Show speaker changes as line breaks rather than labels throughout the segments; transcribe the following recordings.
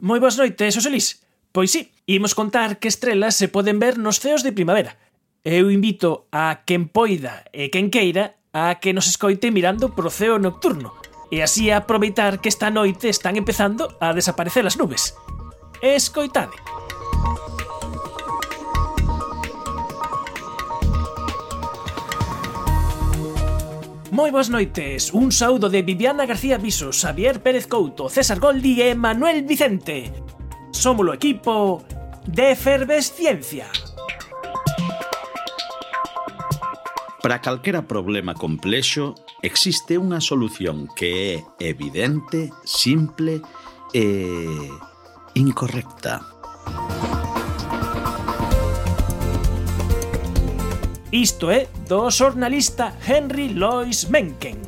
Moi boas noites, Osolís. Pois sí, imos contar que estrelas se poden ver nos ceos de primavera. Eu invito a quen poida e quen queira a que nos escoite mirando pro ceo nocturno e así aproveitar que esta noite están empezando a desaparecer as nubes. Escoitade. Moi boas noites, un saúdo de Viviana García Viso, Xavier Pérez Couto, César Goldi e Manuel Vicente. Somos o equipo de Efervesciencia.
Para calquera problema complexo existe unha solución que é evidente, simple e incorrecta.
Isto é do xornalista Henry Lois Mencken.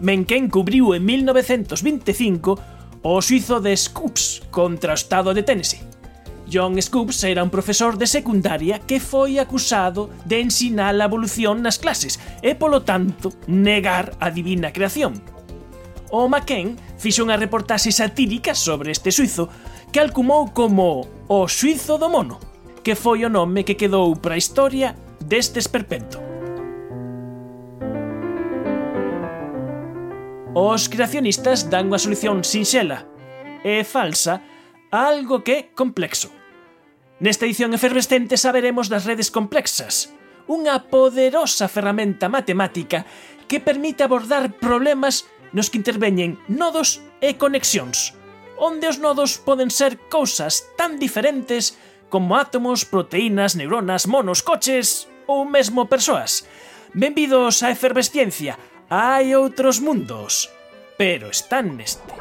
Mencken cubriu en 1925 o suizo de Scoops contra o estado de Tennessee. John Scoops era un profesor de secundaria que foi acusado de ensinar a evolución nas clases e, polo tanto, negar a divina creación. O Macken fixo unha reportaxe satírica sobre este suizo que alcumou como o suizo do mono que foi o nome que quedou para a historia deste esperpento. Os creacionistas dan unha solución sinxela e falsa a algo que é complexo. Nesta edición efervescente saberemos das redes complexas, unha poderosa ferramenta matemática que permite abordar problemas nos que interveñen nodos e conexións, onde os nodos poden ser cousas tan diferentes como átomos, proteínas, neuronas, monos, coches ou mesmo persoas. Benvidos á efervesciencia. Hai outros mundos, pero están neste.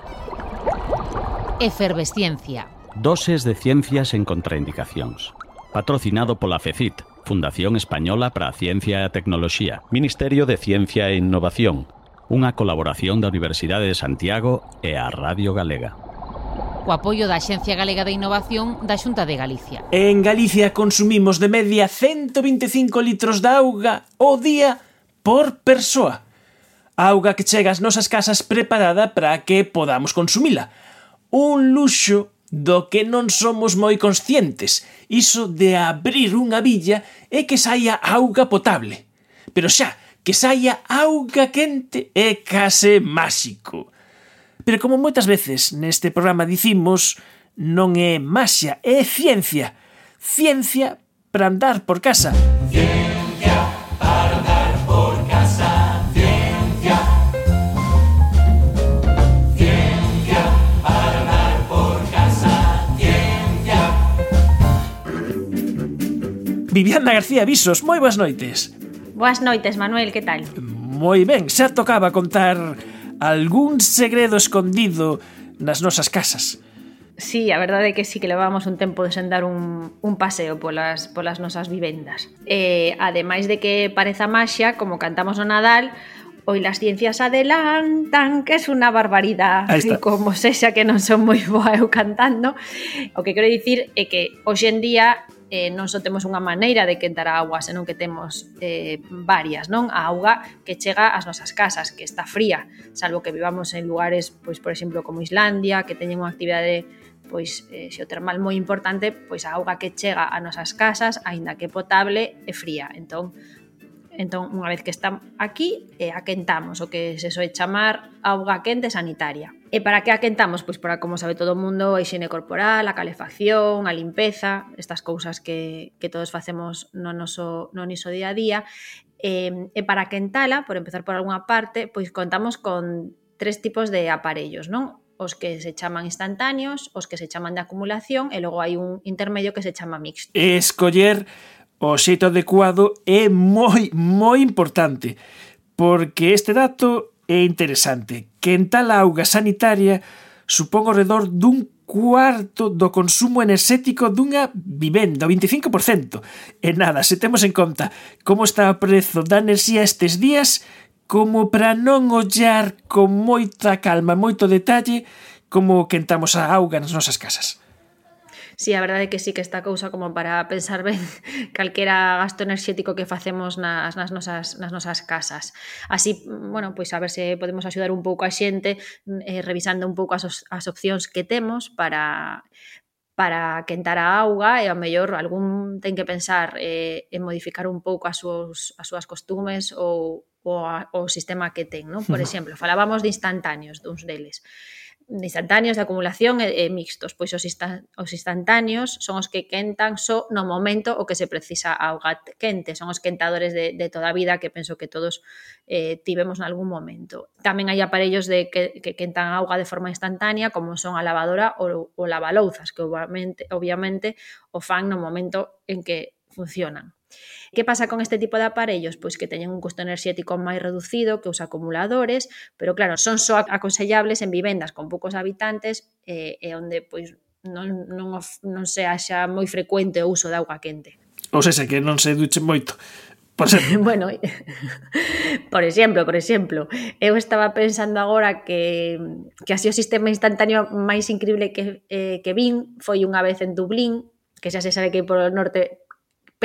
Efervesciencia.
Doses de ciencias en contraindicacións. Patrocinado pola FECIT, Fundación Española para a Ciencia e a Tecnoloxía. Ministerio de Ciencia e Innovación. Unha colaboración da Universidade de Santiago e a Radio Galega
co apoio da Axencia Galega de Innovación da Xunta de Galicia.
En Galicia consumimos de media 125 litros de auga ao día por persoa. Auga que chega ás nosas casas preparada para que podamos consumila. Un luxo do que non somos moi conscientes, iso de abrir unha villa e que saia auga potable. Pero xa, que saia auga quente é case máxico. Pero como moitas veces neste programa dicimos, non é maxia, é ciencia. Ciencia para andar por casa.
Ciencia para andar por casa. Ciencia. Ciencia para andar por casa. Ciencia.
Viviana García Visos, moi boas noites.
Boas noites, Manuel, que tal?
Moi ben, xa tocaba contar algún segredo escondido nas nosas casas.
Sí, a verdade é que sí que levamos un tempo de sendar un, un paseo polas, polas nosas vivendas. E, ademais de que pareza maxia, como cantamos no Nadal, hoy las ciencias adelantan, que es una barbaridad. E como sexa que non son moi boa eu cantando, o que quero dicir é que hoxe en día eh, non só temos unha maneira de quentar a auga, senón que temos eh, varias, non? A auga que chega ás nosas casas, que está fría, salvo que vivamos en lugares, pois por exemplo, como Islandia, que teñen unha actividade pois eh, xeotermal moi importante, pois a auga que chega a nosas casas, aínda que potable, é fría. Entón, Entón, unha vez que está aquí, eh, aquentamos, o que se soe chamar auga quente sanitaria. E para que aquentamos? Pois para, como sabe todo o mundo, a higiene corporal, a calefacción, a limpeza, estas cousas que, que todos facemos no noso, no niso día a día. Eh, e para quentala, por empezar por algunha parte, pois contamos con tres tipos de aparellos, non? os que se chaman instantáneos, os que se chaman de acumulación e logo hai un intermedio que se chama mixto.
Escoller o xeito adecuado é moi, moi importante, porque este dato é interesante, que en tal auga sanitaria supón ao redor dun cuarto do consumo enerxético dunha vivenda, o 25%. E nada, se temos en conta como está o prezo da enerxía estes días, como para non ollar con moita calma, moito detalle, como quentamos a auga nas nosas casas.
Sí, a verdade é que sí que esta cousa como para pensar ben calquera gasto enerxético que facemos nas, nas, nosas, nas nosas casas. Así, bueno, pois a ver se podemos axudar un pouco a xente mm, eh, revisando un pouco as, as opcións que temos para para quentar a auga e ao mellor algún ten que pensar eh, en modificar un pouco as súas, as súas costumes ou o, a, o sistema que ten, non? Por exemplo, falábamos de instantáneos duns deles instantáneos de acumulación e, e mixtos, pois os, insta, os instantáneos son os que quentan só no momento o que se precisa ao gat quente, son os quentadores de, de toda a vida que penso que todos eh, tivemos nalgún momento. Tamén hai aparellos de que, que quentan auga de forma instantánea como son a lavadora ou o lavalouzas, que obviamente, obviamente o fan no momento en que funcionan. Que pasa con este tipo de aparellos? Pois que teñen un custo enerxético máis reducido que os acumuladores, pero claro, son só aconsellables en vivendas con poucos habitantes eh, eh e onde pois non, non, of, non se haxa moi frecuente o uso de auga quente.
Ou seja, que non se duche moito. Por exemplo.
bueno, por exemplo, por exemplo, eu estaba pensando agora que, que así o sistema instantáneo máis increíble que, eh, que vin foi unha vez en Dublín, que xa se sabe que por o norte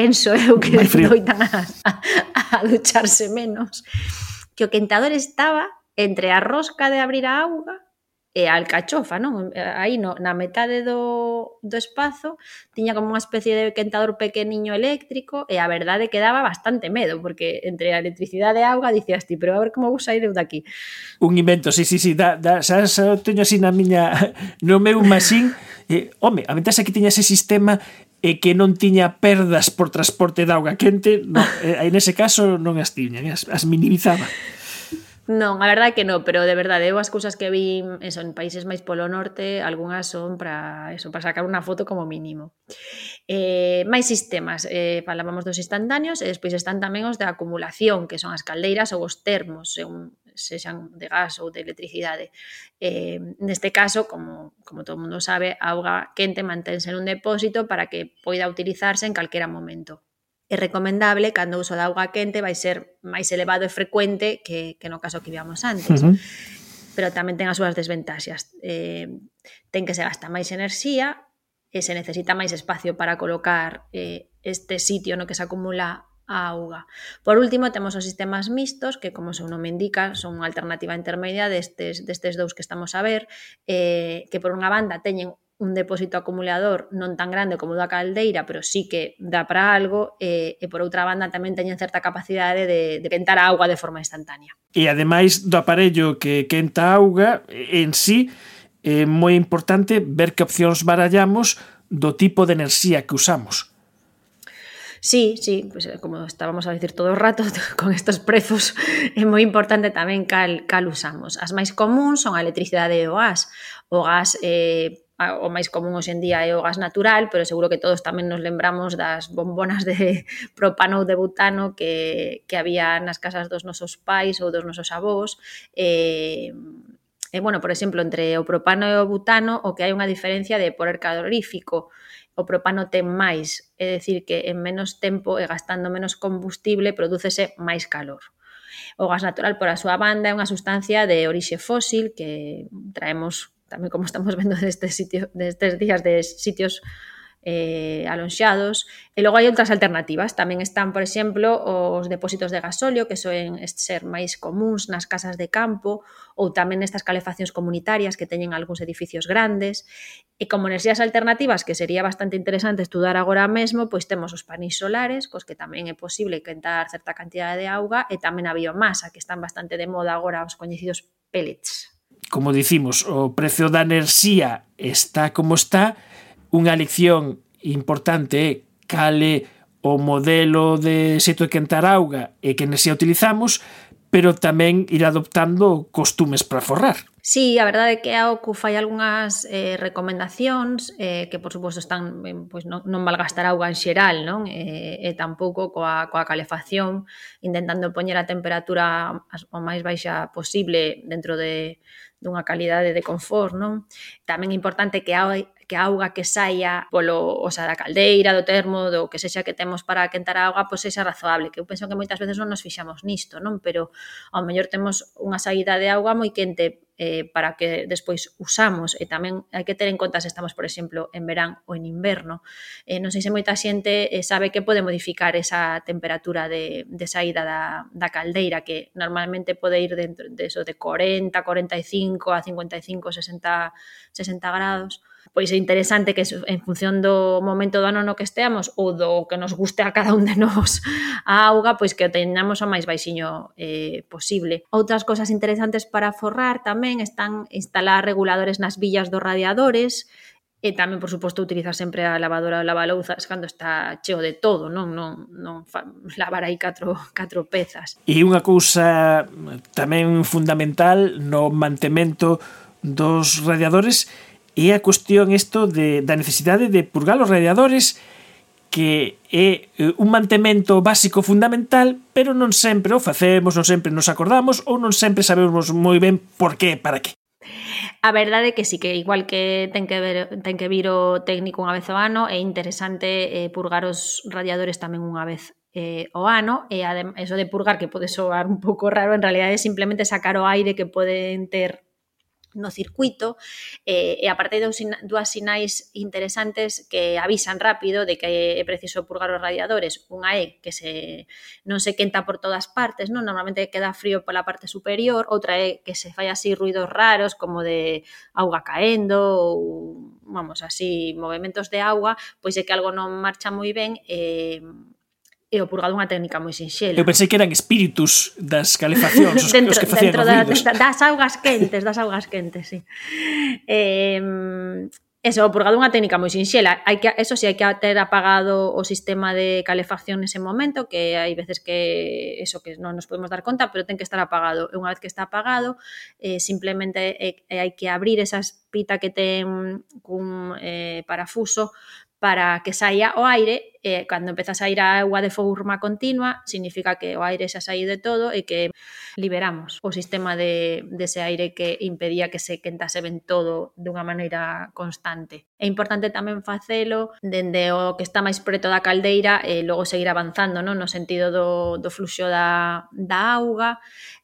penso eu que doitan a, a, a ducharse menos, que o quentador estaba entre a rosca de abrir a auga e a alcachofa, non? Aí no, na metade do, do espazo tiña como unha especie de quentador pequeniño eléctrico e a verdade que daba bastante medo porque entre a electricidade e a auga dicías ti, pero a ver como vou sair eu daqui.
Un invento, sí, sí, sí, da, da, xa, xa teño así na miña no meu masín e, home, a ventaxa que tiña ese sistema e que non tiña perdas por transporte de auga quente, no, eh, en ese caso non as tiña, as, as minimizaba.
Non, a verdade que non, pero de verdade, eu as cousas que vi eso, en países máis polo norte, algunhas son para eso, para sacar unha foto como mínimo. Eh, máis sistemas, eh, falábamos dos instantáneos, e despois están tamén os de acumulación, que son as caldeiras ou os termos, según, sexan de gas ou de electricidade. Eh, neste caso, como, como todo mundo sabe, a auga quente mantense nun depósito para que poida utilizarse en calquera momento é recomendable cando o uso da auga quente vai ser máis elevado e frecuente que, que no caso que víamos antes. Uh -huh. Pero tamén ten as súas desventaxas. Eh, ten que se gasta máis enerxía e se necesita máis espacio para colocar eh, este sitio no que se acumula a auga. Por último, temos os sistemas mixtos, que como seu nome indica, son unha alternativa intermedia destes, destes dous que estamos a ver, eh, que por unha banda teñen un depósito acumulador non tan grande como o da caldeira, pero sí que dá para algo, e, e por outra banda tamén teñen certa capacidade de, de quentar a auga de forma instantánea.
E ademais do aparello que quenta a auga, en sí, é moi importante ver que opcións barallamos do tipo de enerxía que usamos
Sí, sí, pues eh, como estábamos a dicir todo o rato con estos prezos é moi importante tamén cal, cal usamos. As máis comuns son a electricidade e o gas. O gas eh, o máis común hoxe en día é o gas natural, pero seguro que todos tamén nos lembramos das bombonas de propano ou de butano que, que había nas casas dos nosos pais ou dos nosos avós. Eh, e, bueno, por exemplo, entre o propano e o butano, o que hai unha diferencia de poder calorífico, o propano ten máis, é dicir que en menos tempo e gastando menos combustible prodúcese máis calor. O gas natural, por a súa banda, é unha sustancia de orixe fósil que traemos tamén como estamos vendo destes, sitio, destes días de sitios eh, alonxados. E logo hai outras alternativas. Tamén están, por exemplo, os depósitos de gasóleo, que soen ser máis comuns nas casas de campo, ou tamén estas calefaccións comunitarias que teñen algúns edificios grandes. E como enerxías alternativas, que sería bastante interesante estudar agora mesmo, pois temos os panis solares, cos que tamén é posible quentar certa cantidade de auga, e tamén a biomasa, que están bastante de moda agora os coñecidos pellets.
Como dicimos, o precio da enerxía está como está, unha lección importante é cale o modelo de xeito de quentar auga e que nese utilizamos, pero tamén ir adoptando costumes para forrar.
Sí, a verdade é que a OCU fai algunhas eh, recomendacións eh, que, por suposto, están ben, pois non, non malgastar auga en xeral, non? Eh, e tampouco coa, coa calefacción, intentando poñer a temperatura o máis baixa posible dentro de, dunha calidade de confort, non? Tamén é importante que a que a auga que saia polo, o sea, da caldeira, do termo, do que sexa que temos para quentar a auga, pois sexa razoable, que eu penso que moitas veces non nos fixamos nisto, non? Pero ao mellor temos unha saída de auga moi quente eh, para que despois usamos e tamén hai que ter en conta se estamos, por exemplo, en verán ou en inverno. Eh, non sei se moita xente eh, sabe que pode modificar esa temperatura de, de saída da, da caldeira que normalmente pode ir dentro de eso de 40, 45 a 55, 60, 60 grados pois é interesante que en función do momento do ano no que esteamos ou do que nos guste a cada un de nós a auga, pois que o teñamos o máis baixiño eh, posible. Outras cosas interesantes para forrar tamén están instalar reguladores nas villas dos radiadores, e tamén, por suposto, utilizar sempre a lavadora ou lavalouzas cando está cheo de todo, non non, non fa, lavar aí catro, catro pezas.
E unha cousa tamén fundamental no mantemento dos radiadores é a cuestión isto de, da necesidade de purgar os radiadores que é eh, un mantemento básico fundamental, pero non sempre o facemos, non sempre nos acordamos ou non sempre sabemos moi ben por qué, para que.
A verdade é que sí que igual que ten que ver, ten que vir o técnico unha vez ao ano, é interesante eh, purgar os radiadores tamén unha vez eh, o ano e adem, eso de purgar que pode soar un pouco raro en realidad é simplemente sacar o aire que poden ter no circuito eh, e aparte de dúas sinais interesantes que avisan rápido de que é preciso purgar os radiadores. Unha é que se non se quenta por todas partes, non normalmente queda frío pola parte superior, outra é que se fai así ruidos raros como de auga caendo ou vamos, así movimentos de auga, pois é que algo non marcha moi ben e eh, e o purgado unha técnica moi sinxela.
Eu pensei que eran espíritus das calefaccións, os,
dentro,
os que facían
dentro da, das augas quentes, das augas quentes, sí. Eh, eso, o purgado é unha técnica moi sinxela. Hai que, eso sí, hai que ter apagado o sistema de calefacción nese momento, que hai veces que eso que non nos podemos dar conta, pero ten que estar apagado. E unha vez que está apagado, eh, simplemente eh, eh hai que abrir esa espita que ten cun eh, parafuso para que saia o aire eh, cando empezas a ir a agua de forma continua, significa que o aire xa saíu de todo e que liberamos o sistema de, dese aire que impedía que se quentase ben todo dunha maneira constante. É importante tamén facelo dende o que está máis preto da caldeira e logo seguir avanzando non? no sentido do, do fluxo da, da auga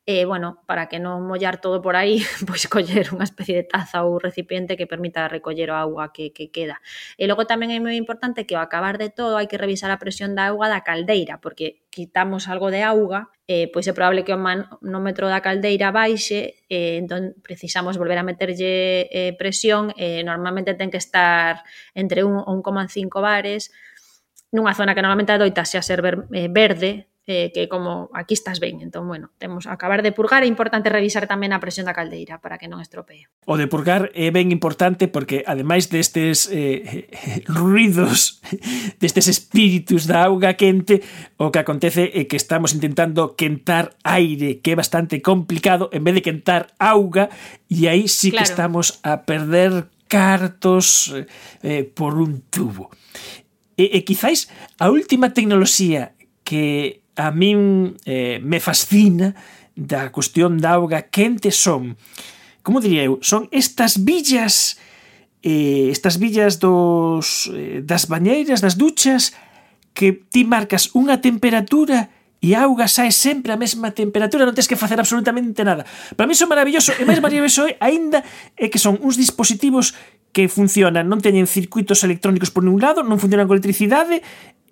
e, eh, bueno, para que non mollar todo por aí, pois coller unha especie de taza ou recipiente que permita recoller o agua que, que queda. E logo tamén é moi importante que ao acabar de todo hai hai que revisar a presión da auga da caldeira, porque quitamos algo de auga, eh, pois é probable que o manómetro da caldeira baixe, eh, entón precisamos volver a meterlle eh, presión, eh, normalmente ten que estar entre 1 ou 1,5 bares, nunha zona que normalmente adoita xa ser eh, verde, eh, que como aquí estás ben, entón, bueno, temos acabar de purgar, é importante revisar tamén a presión da caldeira para que non estropee.
O de purgar é ben importante porque ademais destes eh, ruidos, destes espíritus da auga quente, o que acontece é que estamos intentando quentar aire, que é bastante complicado, en vez de quentar auga, e aí sí claro. que estamos a perder cartos eh, eh, por un tubo. E, e quizáis a última tecnoloxía que a min eh, me fascina da cuestión da auga. Quente son? Como diría eu, son estas villas eh, estas villas dos, eh, das bañeiras, das duchas que ti marcas unha temperatura e a auga sae sempre a mesma temperatura, non tens que facer absolutamente nada. Para mí son maravilloso, e máis maravilloso é, aínda é que son uns dispositivos que funcionan, non teñen circuitos electrónicos por ningún lado, non funcionan con electricidade,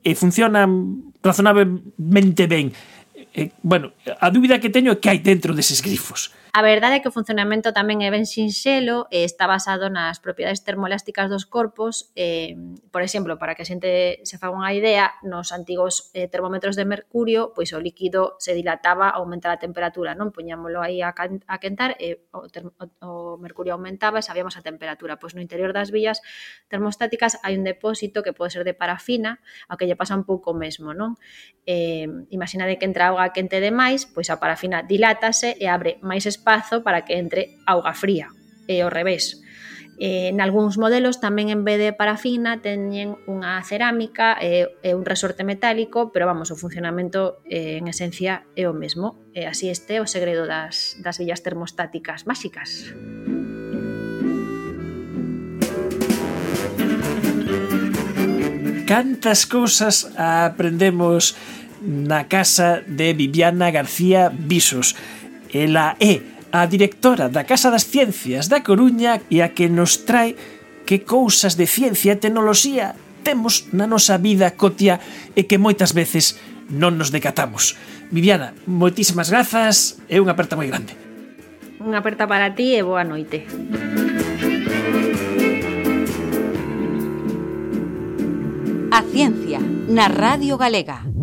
e funcionan razonablemente ben. Eh, eh, bueno, a dúbida que teño é que hai dentro deses grifos.
A verdade é que o funcionamento tamén é ben sinxelo e está basado nas propiedades termoelásticas dos corpos. Eh, por exemplo, para que a xente se faga unha idea, nos antigos eh, termómetros de mercurio, pois o líquido se dilataba ao aumentar a temperatura, non? Poñámoslo aí a, a quentar e o, o, o mercurio aumentaba e sabíamos a temperatura. Pois no interior das vías termostáticas hai un depósito que pode ser de parafina, ao que lle pasa un pouco mesmo, non? Eh, imaginade que entra auga quente demais, pois a parafina dilátase e abre máis espacio espazo para que entre auga fría, e ao revés. Eh, en algúns modelos tamén en vez de parafina teñen unha cerámica e, e un resorte metálico, pero vamos, o funcionamento eh, en esencia é o mesmo. E así este o segredo das, das villas termostáticas máxicas.
Cantas cousas aprendemos na casa de Viviana García Visos. Ela é a directora da Casa das Ciencias da Coruña e a que nos trae que cousas de ciencia e tecnoloxía temos na nosa vida cotia e que moitas veces non nos decatamos. Viviana, moitísimas grazas e unha aperta moi grande.
Unha aperta para ti e boa noite.
A Ciencia, na Radio Galega.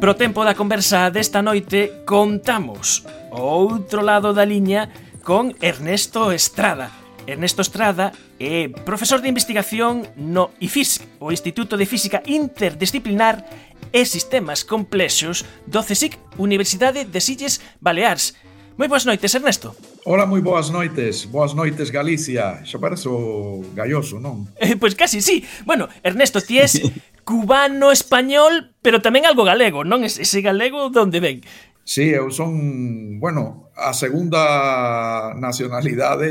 Pro tempo da conversa desta noite contamos o outro lado da liña con Ernesto Estrada. Ernesto Estrada é profesor de investigación no IFISC, o Instituto de Física Interdisciplinar e Sistemas Complexos do CSIC, Universidade de Silles Baleares. Moi boas noites, Ernesto.
Ola, moi boas noites. Boas noites, Galicia. Xa parece o galloso, non?
Eh, pois casi, sí. Bueno, Ernesto, ti es cubano, español, pero tamén algo galego, non? Ese galego donde ven.
Sí, eu son, bueno, a segunda nacionalidade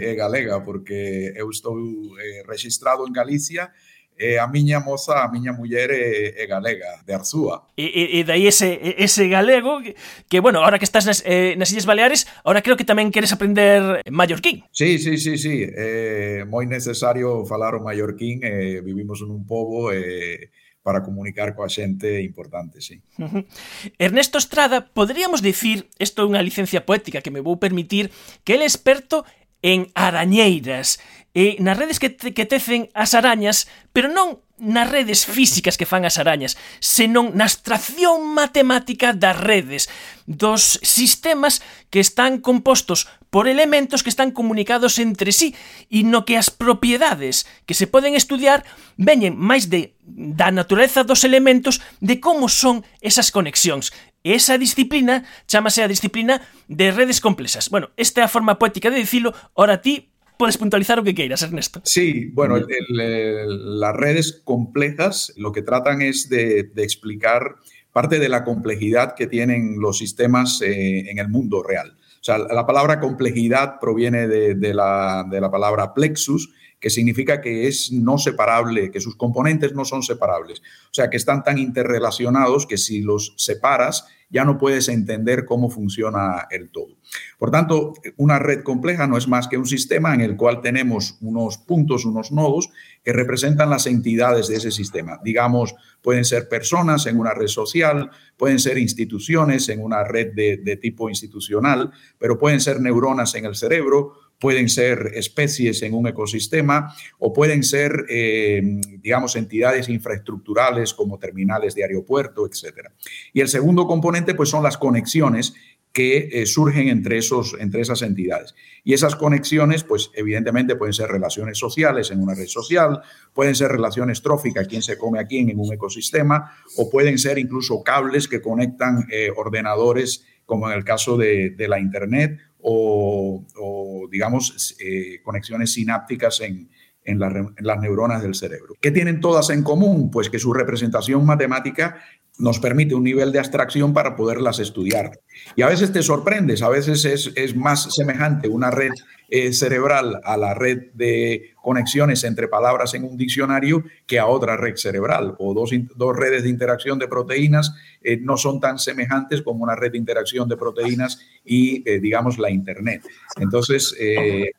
é galega, porque eu estou eh, registrado en Galicia e eh, a miña moza, a miña muller é, é galega, de Arzúa.
E, e, e dai ese, ese galego que, que, bueno, ahora que estás nas, eh, nas Illes Baleares, ahora creo que tamén queres aprender mallorquín.
Sí, sí, sí, sí. É eh, moi necesario falar o mallorquín. Eh, vivimos nun pobo e... Eh, para comunicar coa xente importante, sí.
Uh -huh. Ernesto Estrada, poderíamos dicir, isto é unha licencia poética que me vou permitir, que el é experto en arañeiras e nas redes que, te, que tecen as arañas, pero non nas redes físicas que fan as arañas, senón na abstracción matemática das redes, dos sistemas que están compostos por elementos que están comunicados entre sí e no que as propiedades que se poden estudiar veñen máis de da natureza dos elementos de como son esas conexións. E esa disciplina chamase a disciplina de redes complexas. Bueno, esta é a forma poética de dicilo, ora ti podes puntualizar o que queiras, Ernesto.
Sí, bueno, el- el- el- las redes complejas lo que tratan es de, de explicar parte de la complejidad que tienen los sistemas eh, en el mundo real. O sea, la palabra complejidad proviene de, de la, de la palabra plexus, que significa que es no separable, que sus componentes no son separables. O sea, que están tan interrelacionados que si los separas ya no puedes entender cómo funciona el todo. Por tanto, una red compleja no es más que un sistema en el cual tenemos unos puntos, unos nodos que representan las entidades de ese sistema. Digamos, pueden ser personas en una red social, pueden ser instituciones en una red de, tipo institucional, pero pueden ser neuronas en el cerebro, pueden ser especies en un ecosistema o pueden ser, eh, digamos, entidades infraestructurales como terminales de aeropuerto, etc. Y el segundo componente, pues, son las conexiones que eh, surgen entre, esos, entre esas entidades. Y esas conexiones, pues evidentemente pueden ser relaciones sociales en una red social, pueden ser relaciones tróficas, quién se come a quién en un ecosistema, o pueden ser incluso cables que conectan eh, ordenadores, como en el caso de, de la Internet, o, digamos, eh, conexiones sinápticas en, en, en, las neuronas del cerebro. ¿Qué tienen todas en común? Pues que su representación matemática nos permite un nivel de abstracción para poderlas estudiar. Y a veces te sorprendes, a veces es, es más semejante una red eh, cerebral a la red de conexiones entre palabras en un diccionario que a otra red cerebral. O dos, dos redes de interacción de proteínas eh, no son tan semejantes como una red de interacción de proteínas y, eh, digamos, la Internet. Entonces,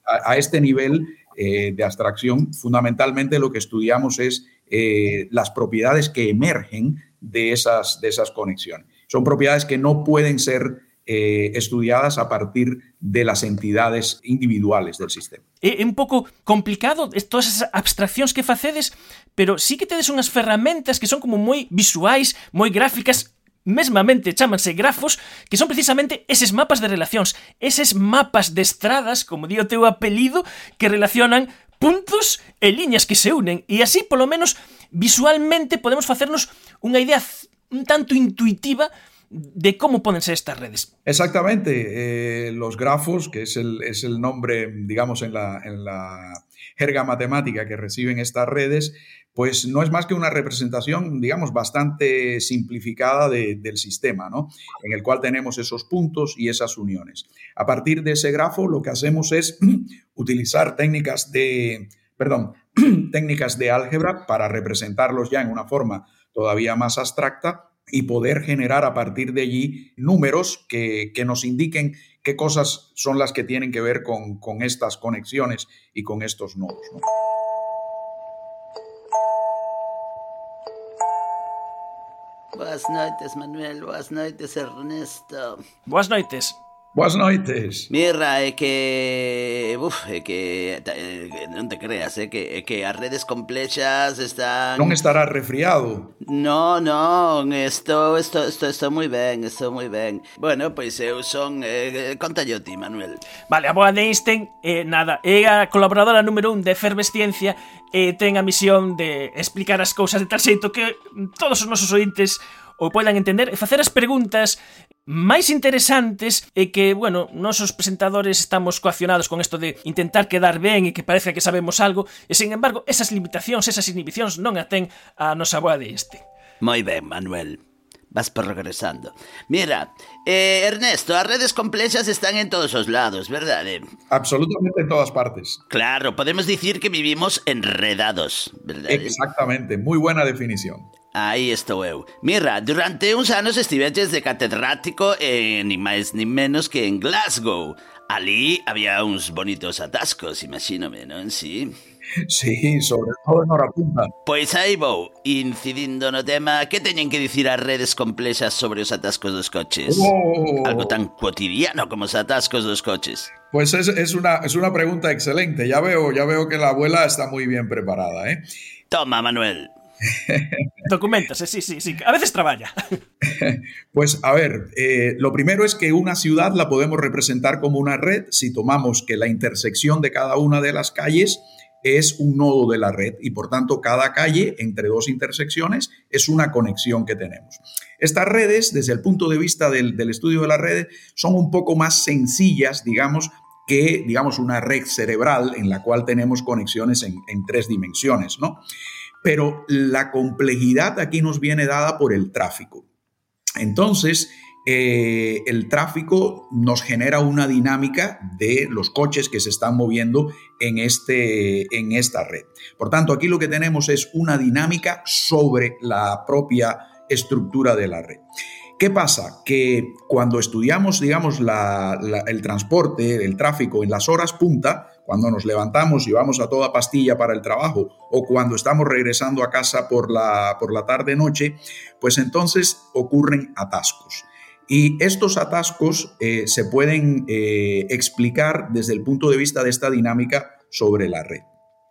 a, este nivel de abstracción, fundamentalmente lo que estudiamos es las propiedades que emergen de esas, de esas conexiones. Son propiedades que no pueden ser eh, estudiadas a partir de las entidades individuales del sistema.
É un pouco complicado todas esas abstraccións que facedes, pero sí que tedes unhas ferramentas que son como moi visuais, moi gráficas, mesmamente chámanse grafos, que son precisamente eses mapas de relacións, eses mapas de estradas, como di o teu apelido, que relacionan puntos e liñas que se unen, e así, polo menos, visualmente podemos facernos unha idea un tanto intuitiva de cómo poden ser estas redes.
Exactamente. Eh, los grafos, que es el, es el nombre, digamos, en la, en la jerga matemática que reciben estas redes, pues no es más que una representación, digamos, bastante simplificada de- del sistema, ¿no? En el cual tenemos esos puntos y esas uniones. A partir de ese grafo, lo que hacemos es utilizar técnicas de, perdón, técnicas de álgebra para representarlos ya en una forma todavía más abstracta y poder generar a partir de allí números que, que nos indiquen qué cosas son las que tienen que ver con, con estas conexiones y con estos nodos. ¿no?
Boas noites, Manuel. Boas noites, Ernesto.
Boas noites.
Boas noites.
Mirra, é que... Uf, é eh, que... Non te creas, é que, é que as redes complexas están...
Non estarás resfriado.
No, non, estou, estou, estou, estou moi ben, estou moi ben. Bueno, pois eu son... Eh, eh contalle ti, Manuel.
Vale, a boa de Einstein, eh, nada, é a colaboradora número un de Efervesciencia e eh, ten a misión de explicar as cousas de tal xeito que todos os nosos ointes ou poidan entender e facer as preguntas máis interesantes e que, bueno, nosos presentadores estamos coaccionados con isto de intentar quedar ben e que parezca que sabemos algo e, sin embargo, esas limitacións, esas inhibicións non a ten a nosa boa de este.
Moi ben, Manuel. Vas progresando. Mira, eh, Ernesto, as redes complexas están en todos os lados, verdade?
Absolutamente en todas partes.
Claro, podemos dicir que vivimos enredados, verdade?
Exactamente. Muy buena definición.
Aí estou eu. Mira, durante uns anos estiveches de catedrático ni máis ni menos que en Glasgow. Ali había uns bonitos atascos, imagínome, non? Sí.
Sí, sobre todo en hora punta.
Pois aí vou, incidindo no tema que teñen que dicir as redes complexas sobre os atascos dos coches.
Oh.
Algo tan cotidiano como os atascos dos coches.
Pues es, es una, es una pregunta excelente. Ya veo, ya veo que la abuela está muy bien preparada. ¿eh?
Toma, Manuel.
Documentase, sí, sí, sí. A veces traballa.
Pues a ver, eh, lo primero es que una ciudad la podemos representar como una red si tomamos que la intersección de cada una de las calles es un nodo de la red y por tanto cada calle entre dos intersecciones es una conexión que tenemos. Estas redes, desde el punto de vista del, del estudio de las redes, son un poco más sencillas, digamos, que, digamos, una red cerebral en la cual tenemos conexiones en, en tres dimensiones, ¿no? Pero la complejidad aquí nos viene dada por el tráfico. Entonces, eh, el tráfico nos genera una dinámica de los coches que se están moviendo en, este, en esta red. Por tanto, aquí lo que tenemos es una dinámica sobre la propia estructura de la red. ¿Qué pasa? Que cuando estudiamos, digamos, el transporte, el tráfico en las horas punta, cuando nos levantamos y vamos a toda pastilla para el trabajo o cuando estamos regresando a casa por la, por la tarde-noche, pues entonces ocurren atascos. Y estos atascos eh, se pueden eh, explicar desde el punto de vista de esta dinámica sobre la red.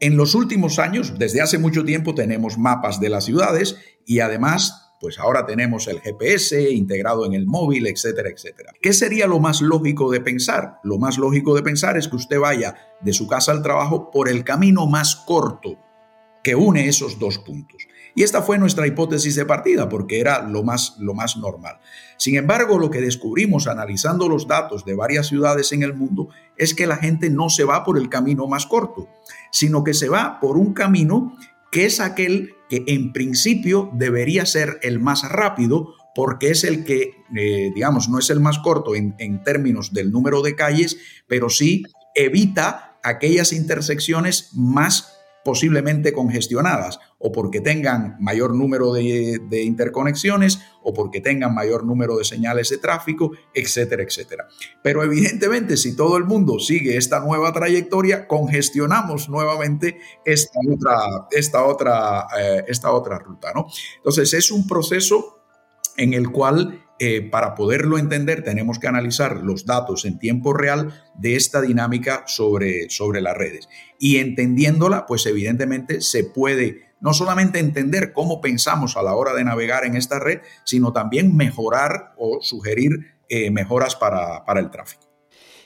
En los últimos años, desde hace mucho tiempo, tenemos mapas de las ciudades y además pues ahora tenemos el GPS integrado en el móvil, etcétera, etcétera. ¿Qué sería lo más lógico de pensar? Lo más lógico de pensar es que usted vaya de su casa al trabajo por el camino más corto que une esos dos puntos. Y esta fue nuestra hipótesis de partida, porque era lo más, lo más normal. Sin embargo, lo que descubrimos analizando los datos de varias ciudades en el mundo es que la gente no se va por el camino más corto, sino que se va por un camino que es aquel que en principio debería ser el más rápido porque es el que, eh, digamos, no es el más corto en, en, términos del número de calles, pero sí evita aquellas intersecciones más posiblemente congestionadas o porque tengan mayor número de, interconexiones o porque tengan mayor número de señales de tráfico, etcétera, etcétera. Pero evidentemente si todo el mundo sigue esta nueva trayectoria, congestionamos nuevamente esta otra, esta otra, eh, esta otra ruta. ¿no? Entonces es un proceso en el cual eh, para poderlo entender tenemos que analizar los datos en tiempo real de esta dinámica sobre, sobre las redes. Y entendiéndola, pues evidentemente se puede no solamente entender cómo pensamos a la hora de navegar en esta red, sino también mejorar o sugerir eh, mejoras para, para el tráfico.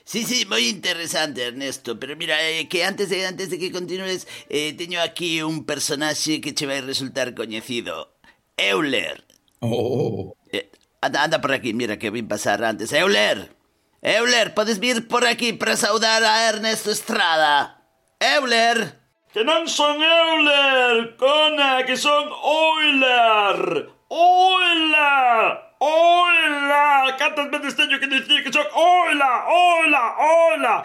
Sí, sí, moi interesante, Ernesto, pero mira, eh, que antes de antes de que continúes, eh, teño aquí un personaxe que che vai resultar coñecido. Euler.
Oh.
Eh, Anda, anda por aquí, mira que vim pasar antes. Euler! Euler, podes vir por aquí para saudar a Ernesto Estrada? Euler!
Que non son Euler, cona, que son Euler. Oila! Oila! Cantas veces teño que dicir que son Oila, Oila, Oila!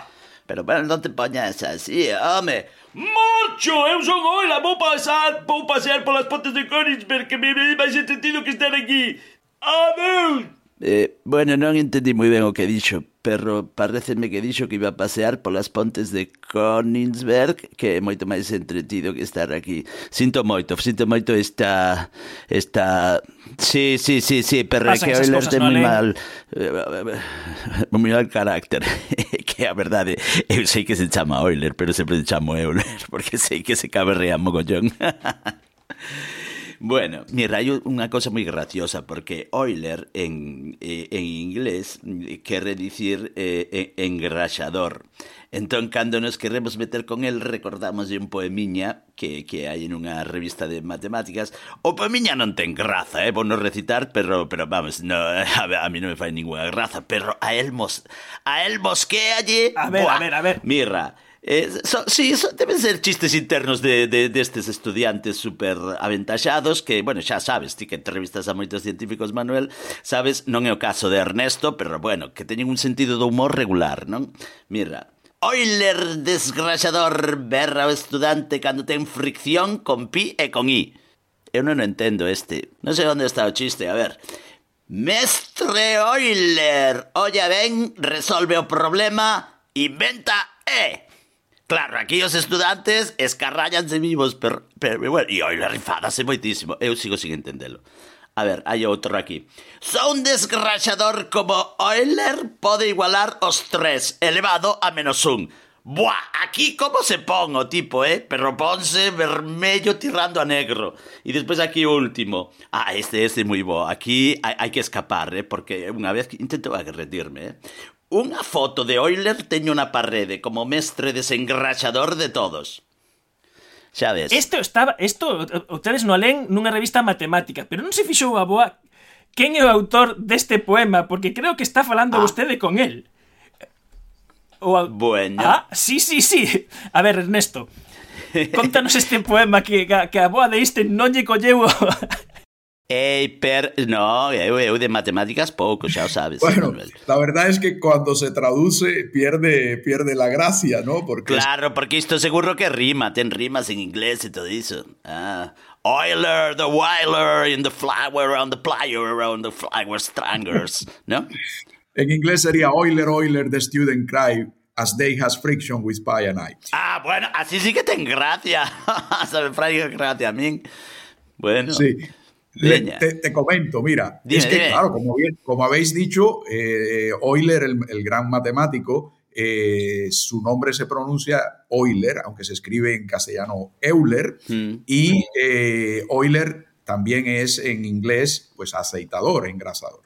Pero bueno, non te poñas así, home.
Marcho! Eu son Oila, vou pasar, vou pasear polas pontes de Königsberg, que me me máis entretido que estar aquí. Adeus!
Eh, bueno, non entendi moi ben o que dixo, pero pareceme que dixo que iba a pasear polas pontes de Königsberg, que é moito máis entretido que estar aquí. Sinto moito, sinto moito esta... esta... Sí, sí, sí, sí, pero
Pasan
que
hoy
les
de
moi mal... Eh, moi mal carácter. que a verdade, eu sei que se chama Euler, pero sempre se chamo Euler, porque sei que se caberrea mogollón. Bueno, mira, hai unha cosa moi graciosa porque Euler en, eh, en inglés eh, quere dicir eh, eh, engraxador. Entón, cando nos queremos meter con el, recordamos de un poemiña que, que hai en unha revista de matemáticas. O poemiña non ten graza, eh, vou non recitar, pero, pero vamos, no, a, a mí non me fai ninguna graza, pero a el mos, a el mosquealle...
A ver, a ver, a ver.
Mirra, Eh, so, sí, so, deben ser chistes internos de, de, destes estudiantes super aventaxados que, bueno, xa sabes, ti que entrevistas a moitos científicos, Manuel, sabes, non é o caso de Ernesto, pero, bueno, que teñen un sentido do humor regular, non? Mira, Euler desgraxador berra o estudante cando ten fricción con pi e con i. Eu non o entendo este. Non sei onde está o chiste, a ver. Mestre Euler, olla ben, resolve o problema, inventa E. Claro, aquí os estudantes escarrallanse vivos, pero, pero bueno, e Euler rifádase moitísimo. Eu sigo sin entendelo. A ver, hai outro aquí. Un desgraxador como Euler pode igualar os tres, elevado a menos un. Buah, aquí como se pon o tipo, eh? Pero ponse vermello tirando a negro. E despois aquí último. Ah, este, este moi bo. Aquí hai, hai que escapar, eh? Porque unha vez que intento agredirme, eh? Unha foto de Euler teño na parrede como mestre desengraxador de todos. Xa ves.
Isto estaba, isto ustedes no len nunha revista matemática, pero non se fixou a boa quen é o autor deste poema, porque creo que está falando
ah.
vostede con el. O a...
Bueno.
Ah, sí, sí, sí. A ver, Ernesto, contanos este poema que, que a boa de Einstein non lle colleu
Ei, per... No, eu, eu de matemáticas pouco, xa o sabes.
Bueno,
Manuel.
la verdad es que cuando se traduce pierde, pierde la gracia, ¿no? Porque
Claro, porque isto seguro que rima, ten rimas en inglés e todo iso. Ah. Euler, the Weiler, in the flower, on the plier, around the flower strangers, ¿no?
en inglés sería Euler, Euler, the student cry, as they has friction with pi and I.
Ah, bueno, así sí que ten gracia. Sabe, frai gracia a min. Bueno.
Sí. Le-
Leña.
te, te comento, mira,
Dime,
es que
dime.
claro, como, bien, como habéis dicho, eh, Euler, el, el gran matemático, eh, su nombre se pronuncia Euler, aunque se escribe en castellano Euler,
Mm.
y eh, Euler también es en inglés, pues aceitador, engrasador.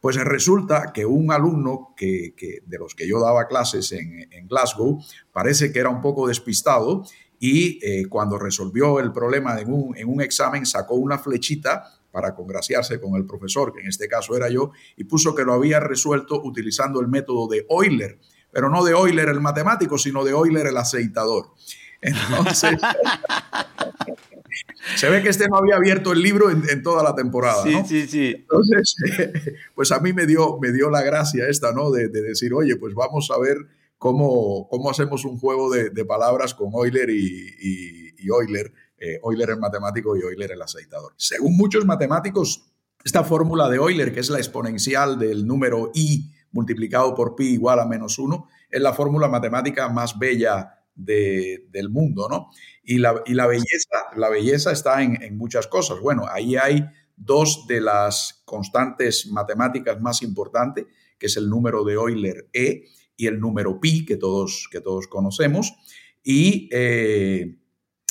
Pues resulta que un alumno que, que- de los que yo daba clases en, en Glasgow parece que era un poco despistado y eh, cuando resolvió el problema en un, en un examen sacó una flechita para congraciarse con el profesor, que en este caso era yo, y puso que lo había resuelto utilizando el método de Euler, pero no de Euler el matemático, sino de Euler el aceitador. Entonces, se ve que este no había abierto el libro en, en toda la temporada.
Sí,
¿no?
sí, sí.
Entonces, pues a mí me dio, me dio la gracia esta, ¿no? De, de decir, oye, pues vamos a ver cómo, cómo hacemos un juego de, palabras con Euler y, y, Euler, eh, Euler el matemático y Euler el aceitador. Según muchos matemáticos, esta fórmula de Euler, que es la exponencial del número i multiplicado por pi igual a menos uno, es la fórmula matemática más bella de- del mundo, ¿no? Y la, y la belleza, la belleza está en, en muchas cosas. Bueno, ahí hay dos de las constantes matemáticas más importantes, que es el número de Euler E y el número pi, que todos, que todos conocemos, y, eh,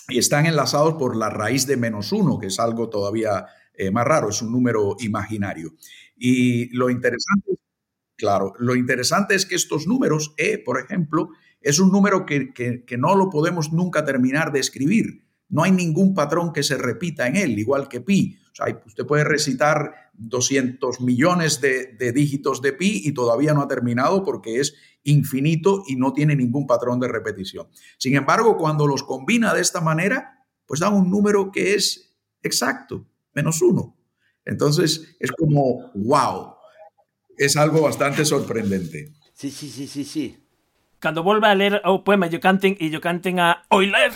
y están enlazados por la raíz de menos uno, que es algo todavía eh, más raro, es un número imaginario. Y lo interesante, claro, lo interesante es que estos números, E, por ejemplo, es un número que, que, que no lo podemos nunca terminar de escribir. No hay ningún patrón que se repita en él, igual que pi. O sea, usted puede recitar 200 millones de, de, dígitos de pi y todavía no ha terminado porque es infinito y no tiene ningún patrón de repetición. Sin embargo, cuando los combina de esta manera, pues da un número que es exacto, menos uno. Entonces es como, wow, es algo bastante sorprendente.
Sí, sí, sí, sí, sí.
Cando volva a ler o poema yo canten e yo canten a Euler,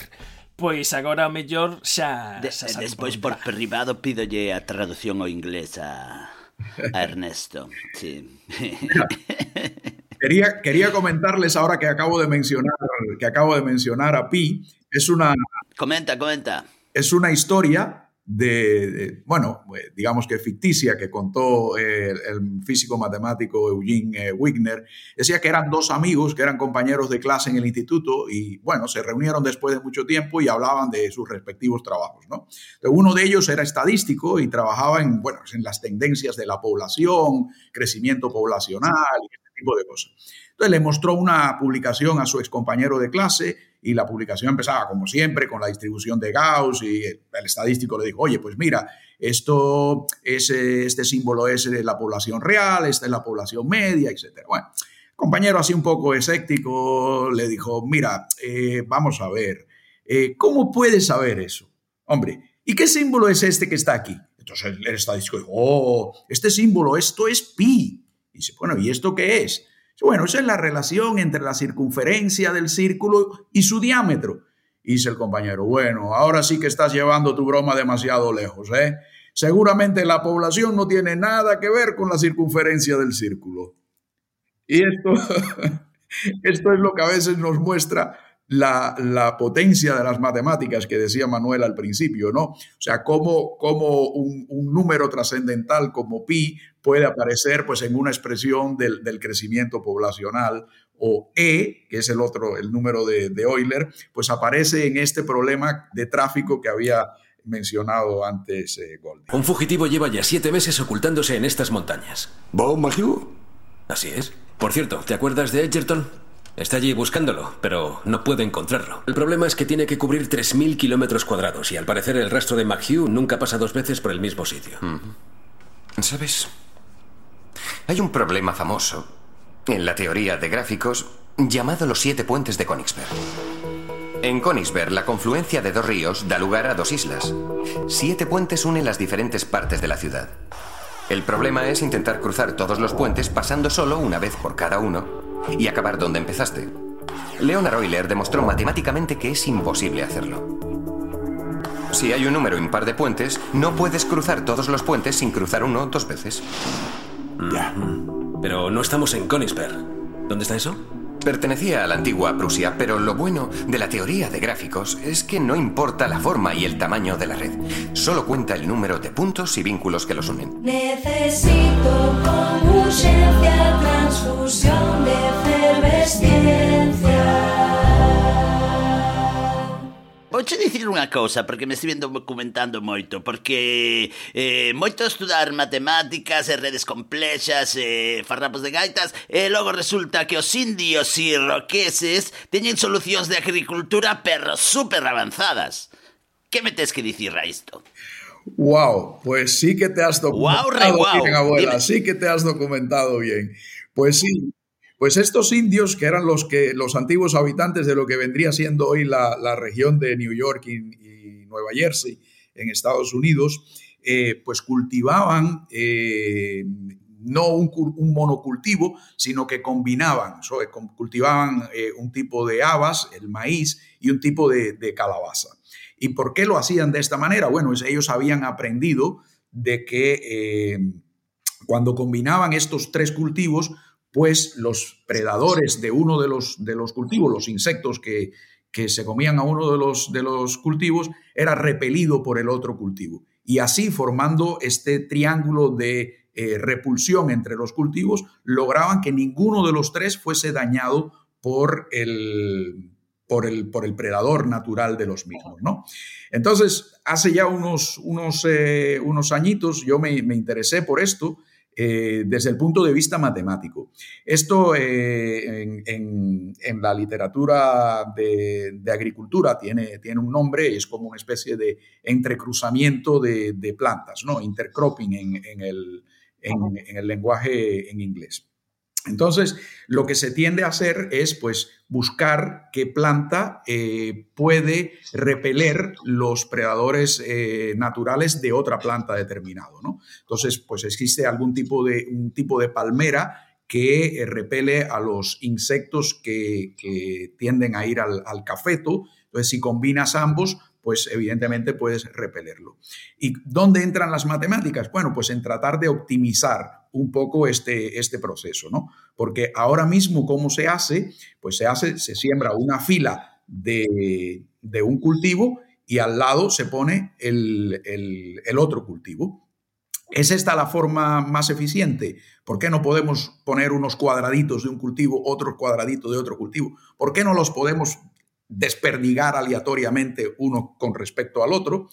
pois agora mellor xa...
De,
xa
despois por privado pídolle a traducción ao inglés a, a Ernesto. Sí.
quería, quería comentarles ahora que acabo de mencionar que acabo de mencionar a Pi, es una
Comenta, comenta.
Es una historia de, bueno, eh, digamos que ficticia que contó eh, el físico matemático Eugene eh, Wigner, decía que eran dos amigos que eran compañeros de clase en el instituto y, bueno, se reunieron después de mucho tiempo y hablaban de sus respectivos trabajos, ¿no? Entonces, uno de ellos era estadístico y trabajaba en, bueno, en las tendencias de la población, crecimiento poblacional y este tipo de cosas. Entonces le mostró una publicación a su excompañero de clase y la publicación empezaba, como siempre, con la distribución de Gauss y el estadístico le dijo, oye, pues mira, esto es, este símbolo es la población real, esta es la población media, etc. Bueno, compañero así un poco escéptico le dijo, mira, eh, vamos a ver, eh, ¿cómo puedes saber eso? Hombre, ¿y qué símbolo es este que está aquí? Entonces el estadístico dijo, oh, este símbolo, esto es pi. Y dice, bueno, ¿y esto qué es? Bueno, esa es la relación entre la circunferencia del círculo y su diámetro. Dice el compañero, bueno, ahora sí que estás llevando tu broma demasiado lejos, ¿eh? Seguramente la población no tiene nada que ver con la circunferencia del círculo. Y esto, esto es lo que a veces nos muestra la, potencia de las matemáticas que decía Manuel al principio, ¿no? O sea, cómo, cómo un, un, número trascendental como pi puede aparecer pues, en una expresión del, del, crecimiento poblacional o E, que es el otro, el número de, de Euler, pues aparece en este problema de tráfico que había mencionado antes eh, Goldie.
Un fugitivo lleva ya siete meses ocultándose en estas montañas.
¿Bon Magiu?
Así es. Por cierto, ¿te acuerdas de Edgerton? Está allí buscándolo, pero no puede encontrarlo. El problema es que tiene que cubrir 3.000 kilómetros cuadrados y al parecer el rastro de McHugh nunca pasa dos veces por el mismo sitio.
¿Sabes? Hay un problema famoso en la teoría de gráficos llamado los siete puentes de Königsberg. En Königsberg, la confluencia de dos ríos da lugar a dos islas. Siete puentes unen las diferentes partes de la ciudad. El problema es intentar cruzar todos los puentes pasando solo una vez por cada uno y acabar donde empezaste. Leonard Euler demostró matemáticamente que es imposible hacerlo. Si hay un número impar de puentes, no puedes cruzar todos los puentes sin cruzar uno dos veces.
Ya. Pero no estamos en Königsberg. ¿Dónde está eso?
Pertenecía a la antigua Prusia, pero lo bueno de la teoría de gráficos es que no importa la forma y el tamaño de la red, solo cuenta el número de puntos y vínculos que los unen.
Necesito con urgencia transfusión de efervesciencia.
Vouche dicir unha cousa, porque me estive documentando moito, porque eh, moito estudar matemáticas e redes complexas e eh, farrapos de gaitas, e logo resulta que os indios e roqueses teñen solucións de agricultura pero super avanzadas. Que me tes que dicir a isto?
Wow, pues pois sí que te has documentado
wow, re, wow.
bien, abuela,
Dime.
sí que te has documentado bien. Pues sí, pues estos indios, que eran los, que, los antiguos habitantes de lo que vendría siendo hoy la, la región de New York y, Nueva Jersey en Estados Unidos, eh, pues cultivaban eh, no un, monocultivo, sino que combinaban, so, cultivaban eh, un tipo de habas, el maíz, y un tipo de, calabaza. ¿Y por qué lo hacían de esta manera? Bueno, ellos habían aprendido de que eh, cuando combinaban estos tres cultivos, pues los predadores de uno de los, de los cultivos, los insectos que, que se comían a uno de los, de los cultivos, era repelido por el otro cultivo. Y así, formando este triángulo de eh, repulsión entre los cultivos, lograban que ninguno de los tres fuese dañado por el, por el, por el predador natural de los mismos, ¿no? Entonces, hace ya unos, unos, eh, unos añitos yo me, me interesé por esto eh, desde el punto de vista matemático. Esto eh, en, en- en la literatura de, de agricultura tiene, tiene un nombre y es como una especie de entrecruzamiento de, de plantas, ¿no? Intercropping en, el, en el lenguaje en inglés. Entonces, lo que se tiende a hacer es, pues, buscar qué planta eh, puede repeler los predadores eh, naturales de otra planta determinado, ¿no? Entonces, pues existe algún tipo de, un tipo de palmera que eh, repele a los insectos que, tienden a ir al, al cafeto. Entonces, si combinas ambos, pues evidentemente puedes repelerlo. ¿Y dónde entran las matemáticas? Bueno, pues en tratar de optimizar un poco este, este proceso, ¿no? Porque ahora mismo, ¿cómo se hace? Pues se hace, se siembra una fila de, de un cultivo y al lado se pone el, el- el otro cultivo. ¿Es esta la forma más eficiente? ¿Por qué no podemos poner unos cuadraditos de un cultivo, otros cuadraditos de otro cultivo? ¿Por qué no los podemos desperdigar aleatoriamente uno con respecto al otro?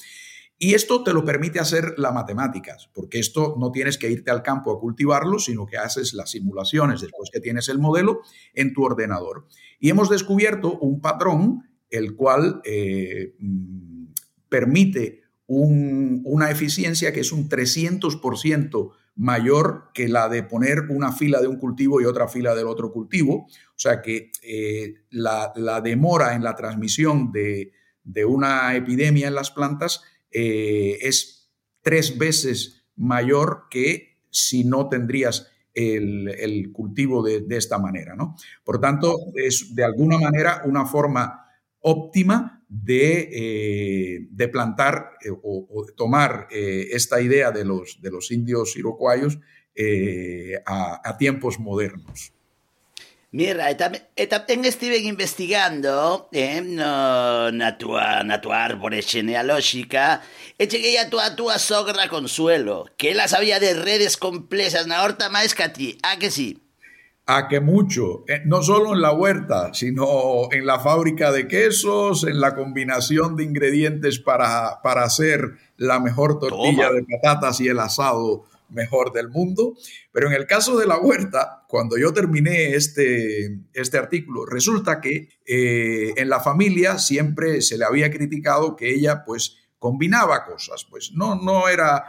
Y esto te lo permite hacer las matemáticas, porque esto no tienes que irte al campo a cultivarlo, sino que haces las simulaciones después que tienes el modelo en tu ordenador. Y hemos descubierto un patrón el cual eh, mm, permite un- una eficiencia que es un 300% mayor que la de poner una fila de un cultivo y otra fila del otro cultivo. O sea que eh, la, la demora en la transmisión de una epidemia en las plantas eh, es tres veces mayor que si no tendrías el, cultivo de, esta manera. ¿no? Por tanto, es de alguna manera una forma óptima de, eh, de plantar eh, o, tomar esta idea de los, de los indios a, a tiempos modernos.
Mira, e tamén, e tamén estiven investigando eh, no, na, tua, na tua árbore genealóxica e cheguei a tua, a tua sogra Consuelo, que ela sabía de redes complexas na horta que a ti, a que sí?
A que mucho, eh, no solo en la huerta, sino en la fábrica de quesos, en la combinación de ingredientes para, para hacer la mejor tortilla
Toma.
de patatas y el asado mejor del mundo. Pero en el caso de la huerta, cuando yo terminé este, este artículo, resulta que eh, en la familia siempre se le había criticado que ella pues combinaba cosas, pues no, no era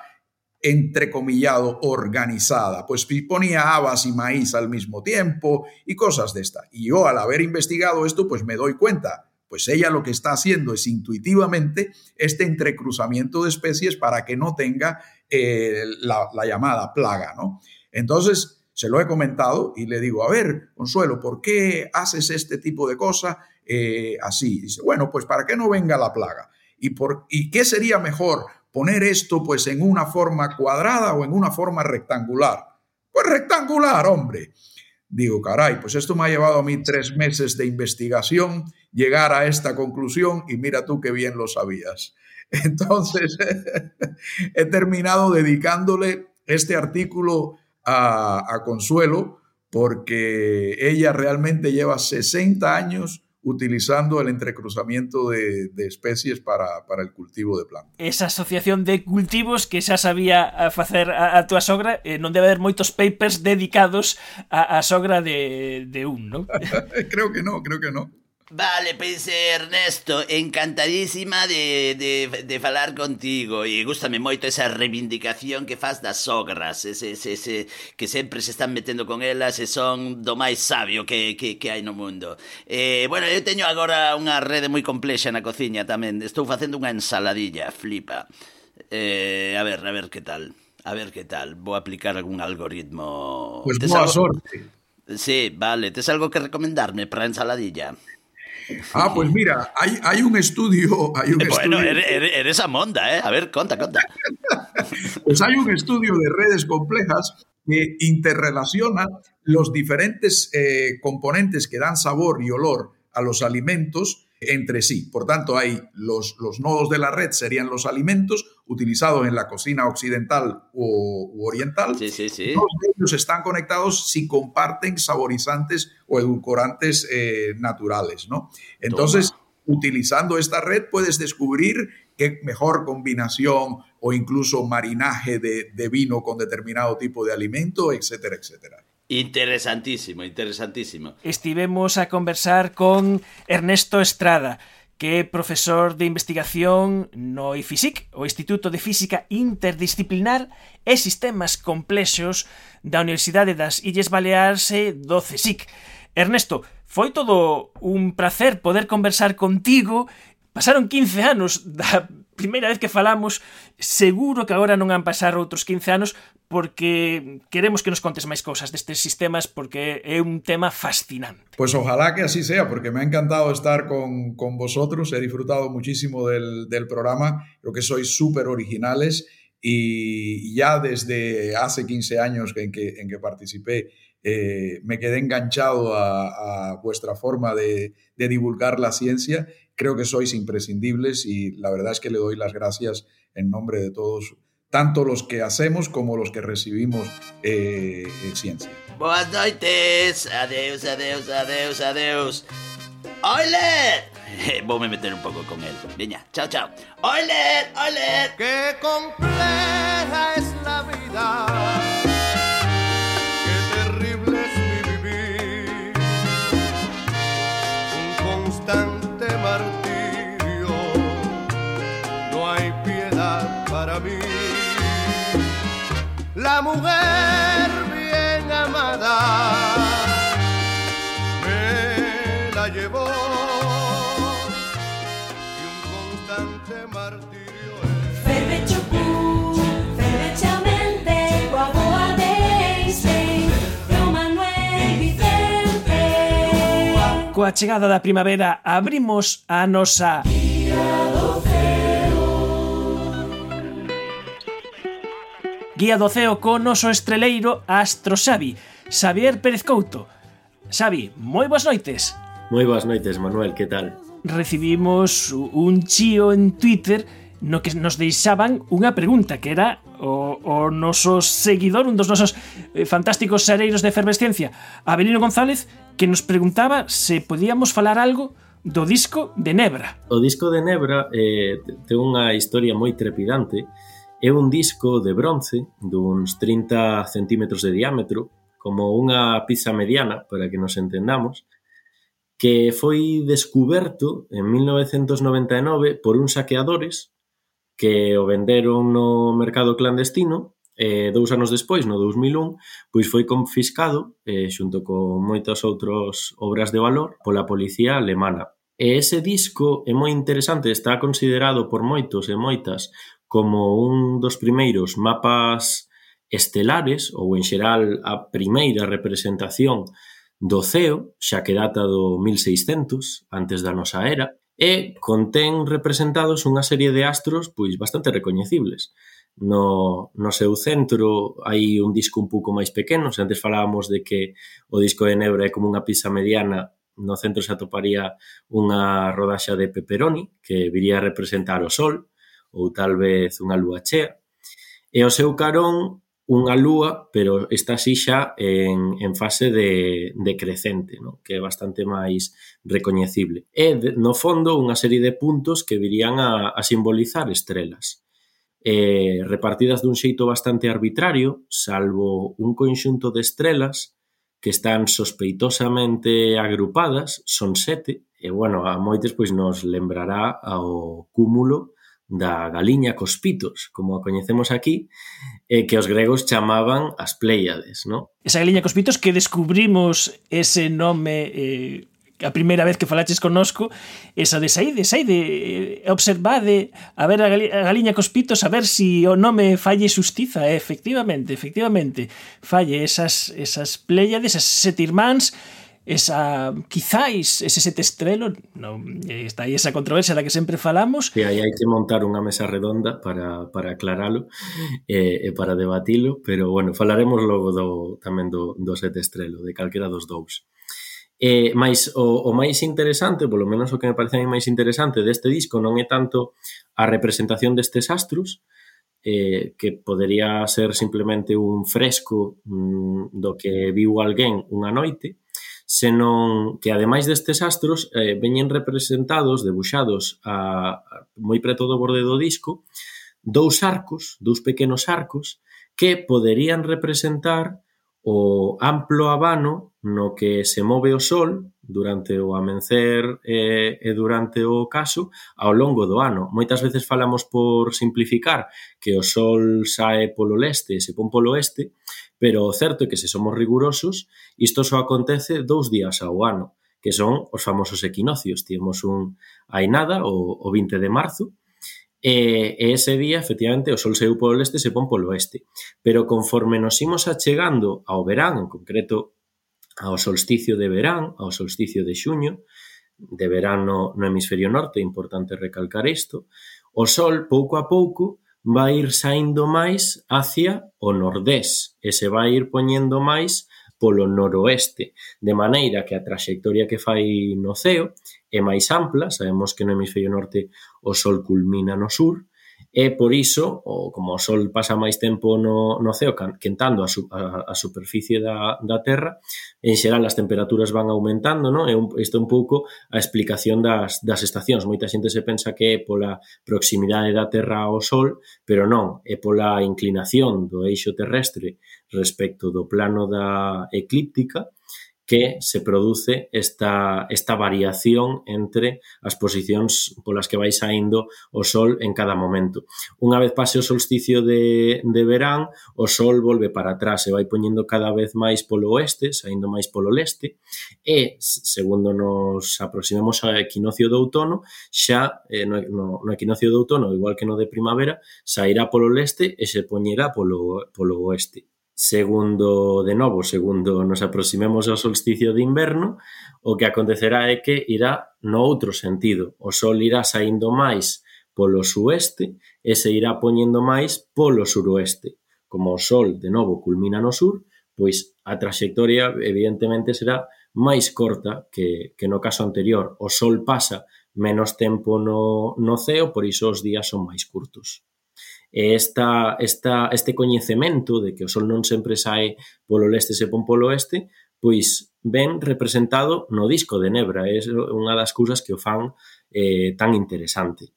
entrecomillado, organizada, pues ponía habas y maíz al mismo tiempo y cosas de esta. Y yo al haber investigado esto, pues me doy cuenta, pues ella lo que está haciendo es intuitivamente este entrecruzamiento de especies para que no tenga eh, la, la llamada plaga, ¿no? Entonces, se lo he comentado y le digo, a ver, Consuelo, ¿por qué haces este tipo de cosa eh, así? Dice, bueno, pues para que no venga la plaga. ¿Y, por, ¿Y qué sería mejor? ¿Poner esto pues en una forma cuadrada o en una forma rectangular? Pues rectangular, hombre. Digo, caray, pues esto me ha llevado a mí tres meses de investigación llegar a esta conclusión y mira tú qué bien lo sabías. Entonces, he terminado dedicándole este artículo a, a, Consuelo porque ella realmente lleva 60 años utilizando el entrecruzamiento de, de especies para, para, el cultivo de plantas.
Esa asociación de cultivos que xa sabía facer a, a tua sogra, eh, non debe haber moitos papers dedicados a, a sogra de, de un, non?
creo que no, creo que no.
Vale, pois Ernesto, encantadísima de, de, de falar contigo. E gustame moito esa reivindicación que faz das sogras ese, ese, ese, Que sempre se están metendo con elas e son do máis sabio que, que, que hai no mundo. Eh, Bueno, eu teño agora unha rede moi complexa na cociña tamén. Estou facendo unha ensaladilla, flipa. Eh, A ver, a ver que tal A ver que tal, vou aplicar algún algoritmo.
Pois pues boa algo... sorte.
Sí, vale, tes algo que recomendarme para ensaladilla?
Ah, pues mira, hay, hay un estudio. Hay un
bueno,
estudio,
eres, eres Amonda, ¿eh? A ver, conta, conta.
pues hay un estudio de redes complejas que interrelaciona los diferentes eh, componentes que dan sabor y olor a los alimentos entre sí. Por tanto, hay los, los, nodos de la red serían los alimentos utilizados en la cocina occidental o u oriental.
Sí, sí, sí.
Todos ellos están conectados si comparten saborizantes o edulcorantes eh, naturales, ¿no? Entonces, utilizando esta red puedes descubrir qué mejor combinación o incluso marinaje de, de vino con determinado tipo de alimento, etcétera, etcétera.
Interesantísimo, interesantísimo.
Estivemos a conversar con Ernesto Estrada, que é profesor de investigación no IFISIC, o Instituto de Física Interdisciplinar e Sistemas Complexos da Universidade das Illes Baleares e do CSIC. Ernesto, foi todo un placer poder conversar contigo Pasaron 15 anos da primeira vez que falamos, seguro que agora non han pasar outros 15 anos porque queremos que nos contes máis cousas destes sistemas porque é un tema fascinante.
Pues ojalá que así sea, porque me ha encantado estar con, con vosotros, he disfrutado muchísimo del, del programa, creo que sois súper originales y ya desde hace 15 años en que, en que participé eh, me quedé enganchado a, a vuestra forma de, de divulgar la ciencia creo que sois imprescindibles y la verdad es que le doy las gracias en nombre de todos, tanto los que hacemos como los que recibimos eh, ciencia.
Boas noites. Adeus, adeus, adeus, adeus. ¡Oiler! Voume meter un pouco con él. Veña, chao, chao. ¡Oiler! ¡Oiler!
Qué compleja es la vida. la mujer bien amada me la llevó y un constante martirio
es. Ferme txuku, boa txamente, guaboa deixen, do Manuel Vicente.
Coa chegada da primavera abrimos a nosa... Guía do Ceo co noso estreleiro Astro Xavi, Xavier Pérez Couto. Xavi, moi boas noites.
Moi boas noites, Manuel, que tal?
Recibimos un chío en Twitter no que nos deixaban unha pregunta que era o, o noso seguidor, un dos nosos eh, fantásticos xareiros de efervescencia, Avelino González, que nos preguntaba se podíamos falar algo do disco de Nebra.
O disco de Nebra eh, ten unha historia moi trepidante, É un disco de bronce duns 30 centímetros de diámetro, como unha pizza mediana, para que nos entendamos, que foi descuberto en 1999 por uns saqueadores que o venderon no mercado clandestino e dous anos despois, no 2001, pois foi confiscado eh, xunto con moitas outras obras de valor pola policía alemana. E ese disco é moi interesante, está considerado por moitos e moitas como un dos primeiros mapas estelares ou en xeral a primeira representación do ceo, xa que data do 1600, antes da nosa era, e contén representados unha serie de astros pois bastante recoñecibles. No, no seu centro hai un disco un pouco máis pequeno, se antes falábamos de que o disco de Nebra é como unha pizza mediana no centro se atoparía unha rodaxa de pepperoni que viría a representar o sol, ou tal vez unha lúa chea. E o seu carón, unha lúa, pero está así xa en, en fase de, de crecente, no? que é bastante máis recoñecible. E, de, no fondo, unha serie de puntos que virían a, a simbolizar estrelas eh, repartidas dun xeito bastante arbitrario, salvo un conxunto de estrelas que están sospeitosamente agrupadas, son sete, e, bueno, a moites pois nos lembrará ao cúmulo da galiña cos pitos, como a coñecemos aquí, eh, que os gregos chamaban as Pléiades, non?
Esa galiña cos pitos que descubrimos ese nome eh, a primeira vez que falaches connosco, esa de saíde, saíde, eh, observade, a ver a, gali, a galiña cos pitos, a ver si o nome falle xustiza, eh, efectivamente, efectivamente, falle esas, esas Pléiades, esas sete irmáns, esa quizáis ese setestrelo no, eh, está aí esa controversia da que sempre falamos.
E aí hai que montar unha mesa redonda para, para aclaralo e, e para debatilo pero bueno, falaremos logo do, tamén do, do setestrelo de calquera dos dous. Eh, mais o, o máis interesante, polo menos o que me parece a mí máis interesante deste disco non é tanto a representación destes astros, eh, que podería ser simplemente un fresco mm, do que viu alguén unha noite, senón que ademais destes astros eh, veñen representados, debuxados a, a moi preto do borde do disco, dous arcos, dous pequenos arcos, que poderían representar o amplo abano no que se move o sol durante o amencer e, e durante o caso ao longo do ano. Moitas veces falamos por simplificar que o sol sae polo leste e se pon polo oeste, pero o certo é que se somos rigurosos, isto só acontece dous días ao ano, que son os famosos equinocios. Temos un ainada o, o 20 de marzo, E, e ese día, efectivamente, o sol saiu polo leste e se pon polo oeste. Pero conforme nos imos achegando ao verán, en concreto ao solsticio de verán, ao solsticio de xuño, de verán no, no hemisferio norte, é importante recalcar isto, o sol pouco a pouco vai ir saindo máis hacia o nordés e se vai ir poñendo máis polo noroeste, de maneira que a traxectoria que fai no ceo é máis ampla, sabemos que no hemisferio norte o sol culmina no sur, e por iso, o, como o Sol pasa máis tempo no, no ceo quentando a, su, a, a superficie da, da Terra, en xeral as temperaturas van aumentando, non? E un, isto é un pouco a explicación das, das estacións. Moita xente se pensa que é pola proximidade da Terra ao Sol, pero non, é pola inclinación do eixo terrestre respecto do plano da eclíptica, que se produce esta, esta variación entre as posicións polas que vai saindo o sol en cada momento. Unha vez pase o solsticio de, de verán, o sol volve para atrás e vai poñendo cada vez máis polo oeste, saindo máis polo leste, e, segundo nos aproximamos ao equinoccio do outono, xa eh, no, no, no equinoccio do outono, igual que no de primavera, sairá polo leste e se poñerá polo, polo oeste segundo, de novo, segundo nos aproximemos ao solsticio de inverno, o que acontecerá é que irá no outro sentido. O sol irá saindo máis polo sueste e se irá poñendo máis polo suroeste. Como o sol, de novo, culmina no sur, pois a traxectoria evidentemente será máis corta que, que no caso anterior. O sol pasa menos tempo no, no ceo, por iso os días son máis curtos e esta, esta, este coñecemento de que o sol non sempre sae polo leste e pon polo oeste, pois ben representado no disco de Nebra. É unha das cousas que o fan eh, tan interesante.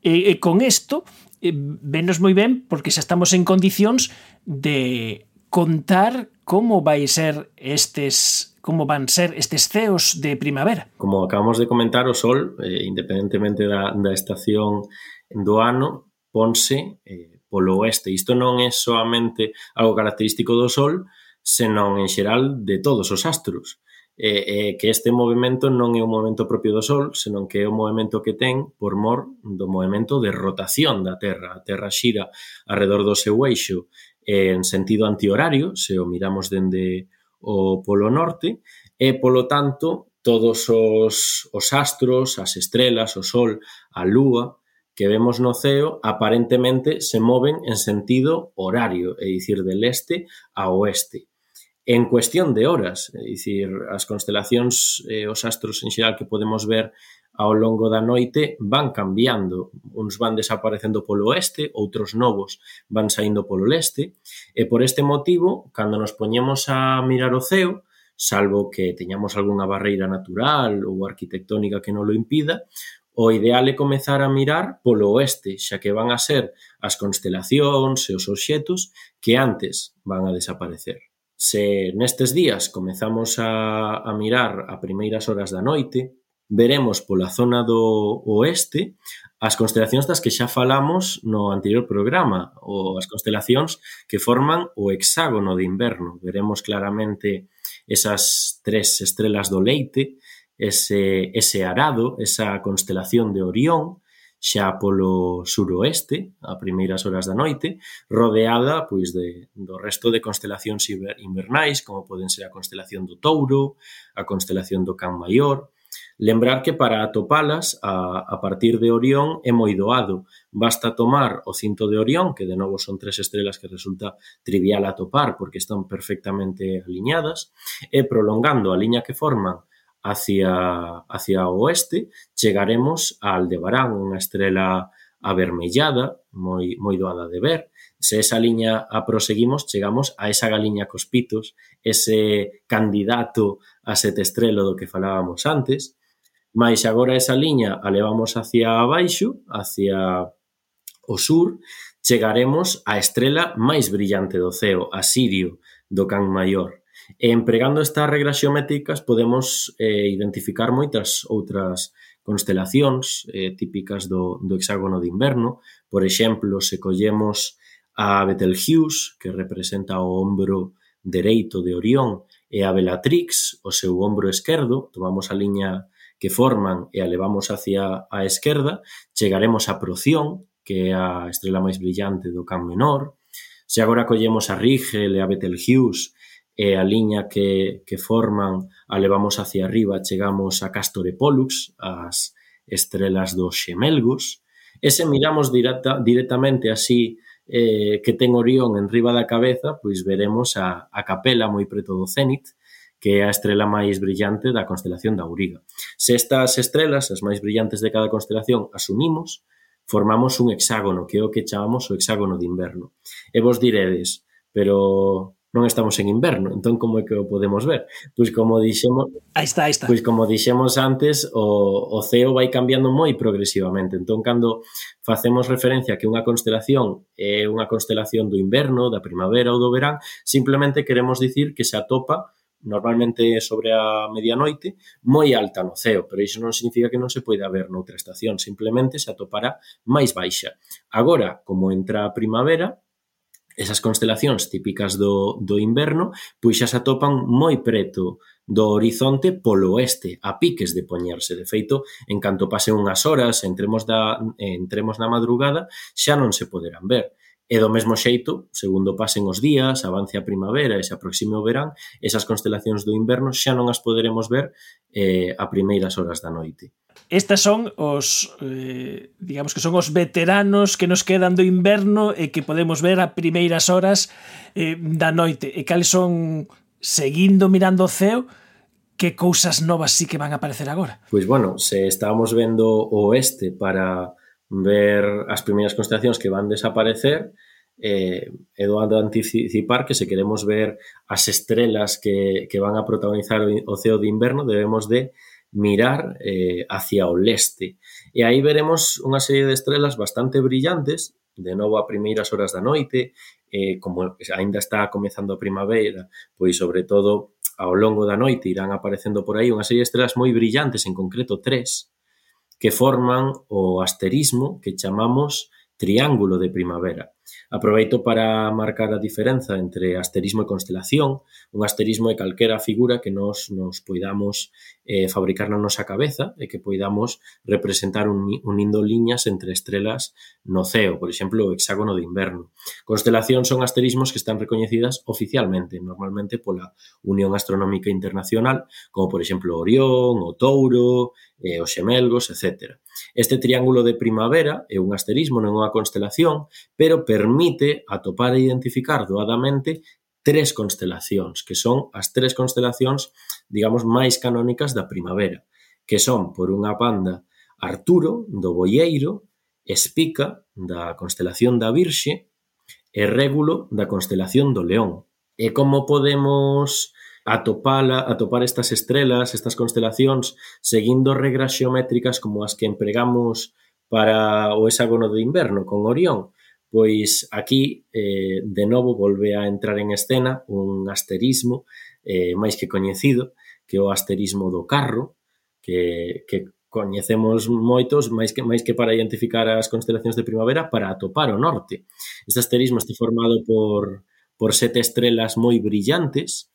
E, e con isto, eh, venos moi ben, porque xa estamos en condicións de contar como vai ser estes como van ser estes ceos de primavera.
Como acabamos de comentar, o sol, eh, independentemente da, da estación do ano, ponse eh, polo oeste. Isto non é soamente algo característico do Sol, senón en xeral de todos os astros. E, e que este movimento non é un movimento propio do Sol, senón que é un movimento que ten por mor do movimento de rotación da Terra. A Terra xira alrededor do seu eixo eh, en sentido antihorario, se o miramos dende o Polo Norte, e, polo tanto, todos os, os astros, as estrelas, o Sol, a Lúa, que vemos no ceo aparentemente se moven en sentido horario, é dicir, del este a oeste. En cuestión de horas, é dicir, as constelacións, eh, os astros en xeral que podemos ver ao longo da noite van cambiando. Uns van desaparecendo polo oeste, outros novos van saindo polo leste. E por este motivo, cando nos poñemos a mirar o ceo, salvo que teñamos algunha barreira natural ou arquitectónica que non lo impida, o ideal é comezar a mirar polo oeste, xa que van a ser as constelacións e os obxetos que antes van a desaparecer. Se nestes días comezamos a, a mirar a primeiras horas da noite, veremos pola zona do oeste as constelacións das que xa falamos no anterior programa, ou as constelacións que forman o hexágono de inverno. Veremos claramente esas tres estrelas do leite ese, ese arado, esa constelación de Orión, xa polo suroeste, a primeiras horas da noite, rodeada pois de, do resto de constelacións invernais, como poden ser a constelación do Touro, a constelación do Can Maior. Lembrar que para atopalas a, a partir de Orión é moi doado. Basta tomar o cinto de Orión, que de novo son tres estrelas que resulta trivial atopar porque están perfectamente aliñadas, e prolongando a liña que forman hacia, hacia o oeste, chegaremos a Aldebarán, unha estrela avermellada, moi, moi doada de ver. Se esa liña a proseguimos, chegamos a esa galiña cos pitos, ese candidato a sete estrelo do que falábamos antes, mais agora esa liña a levamos hacia abaixo, hacia o sur, chegaremos á estrela máis brillante do ceo, a Sirio, do Can Maior E empregando estas regras xeométricas podemos eh, identificar moitas outras constelacións eh, típicas do, do hexágono de inverno. Por exemplo, se collemos a Betelgeuse, que representa o ombro dereito de Orión, e a Bellatrix, o seu ombro esquerdo, tomamos a liña que forman e a levamos hacia a esquerda, chegaremos a Proción, que é a estrela máis brillante do Can Menor. Se agora collemos a Rigel e a Betelgeuse e a liña que, que forman a levamos hacia arriba, chegamos a Castor e Pollux, as estrelas dos xemelgos, e se miramos directa, directamente así eh, que ten Orión en riba da cabeza, pois veremos a, a capela moi preto do cenit, que é a estrela máis brillante da constelación da Auriga. Se estas estrelas, as máis brillantes de cada constelación, as unimos, formamos un hexágono, que é o que chamamos o hexágono de inverno. E vos diredes, pero non estamos en inverno, entón como é que o podemos ver? Pois como dixemos,
aí está, aí está.
Pois como dixemos antes, o, o ceo vai cambiando moi progresivamente. Entón cando facemos referencia a que unha constelación é unha constelación do inverno, da primavera ou do verán, simplemente queremos dicir que se atopa normalmente sobre a medianoite, moi alta no ceo, pero iso non significa que non se poida ver noutra estación, simplemente se atopará máis baixa. Agora, como entra a primavera, Esas constelacións típicas do, do inverno pois xa se atopan moi preto do horizonte polo oeste, a piques de poñerse. De feito, en canto pasen unhas horas, entremos, da, entremos na madrugada, xa non se poderán ver. E do mesmo xeito, segundo pasen os días, avance a primavera e se aproxime o verán, esas constelacións do inverno xa non as poderemos ver eh, a primeiras horas da noite.
Estas son os, eh, digamos que son os veteranos que nos quedan do inverno e que podemos ver a primeiras horas eh, da noite. E cales son, seguindo mirando o ceo, que cousas novas sí que van a aparecer agora?
Pois bueno, se estábamos vendo o oeste para ver as primeiras constelacións que van desaparecer eh, Eduardo anticipar que se queremos ver as estrelas que, que van a protagonizar o ceo de inverno debemos de mirar eh, hacia o leste. E aí veremos unha serie de estrelas bastante brillantes, de novo a primeiras horas da noite, eh, como aínda está comezando a primavera, pois sobre todo ao longo da noite irán aparecendo por aí unha serie de estrelas moi brillantes, en concreto tres, que forman o asterismo que chamamos triángulo de primavera. Aproveito para marcar a diferenza entre asterismo e constelación. Un asterismo é calquera figura que nos, nos poidamos eh, fabricar na nosa cabeza e que poidamos representar un, unindo liñas entre estrelas no ceo, por exemplo, o hexágono de inverno. Constelación son asterismos que están recoñecidas oficialmente, normalmente pola Unión Astronómica Internacional, como por exemplo Orión, o Touro, eh, os Xemelgos, etc. Este triángulo de primavera é un asterismo, non é unha constelación, pero per permite atopar e identificar doadamente tres constelacións, que son as tres constelacións, digamos, máis canónicas da primavera, que son, por unha banda, Arturo, do Boieiro, Espica, da constelación da Virxe, e Régulo, da constelación do León. E como podemos atopala, atopar estas estrelas, estas constelacións, seguindo regras xeométricas como as que empregamos para o hexágono de inverno con Orión, Pois aquí, eh, de novo, volve a entrar en escena un asterismo eh, máis que coñecido, que é o asterismo do carro, que, que coñecemos moitos máis que máis que para identificar as constelacións de primavera para atopar o norte. Este asterismo está formado por por sete estrelas moi brillantes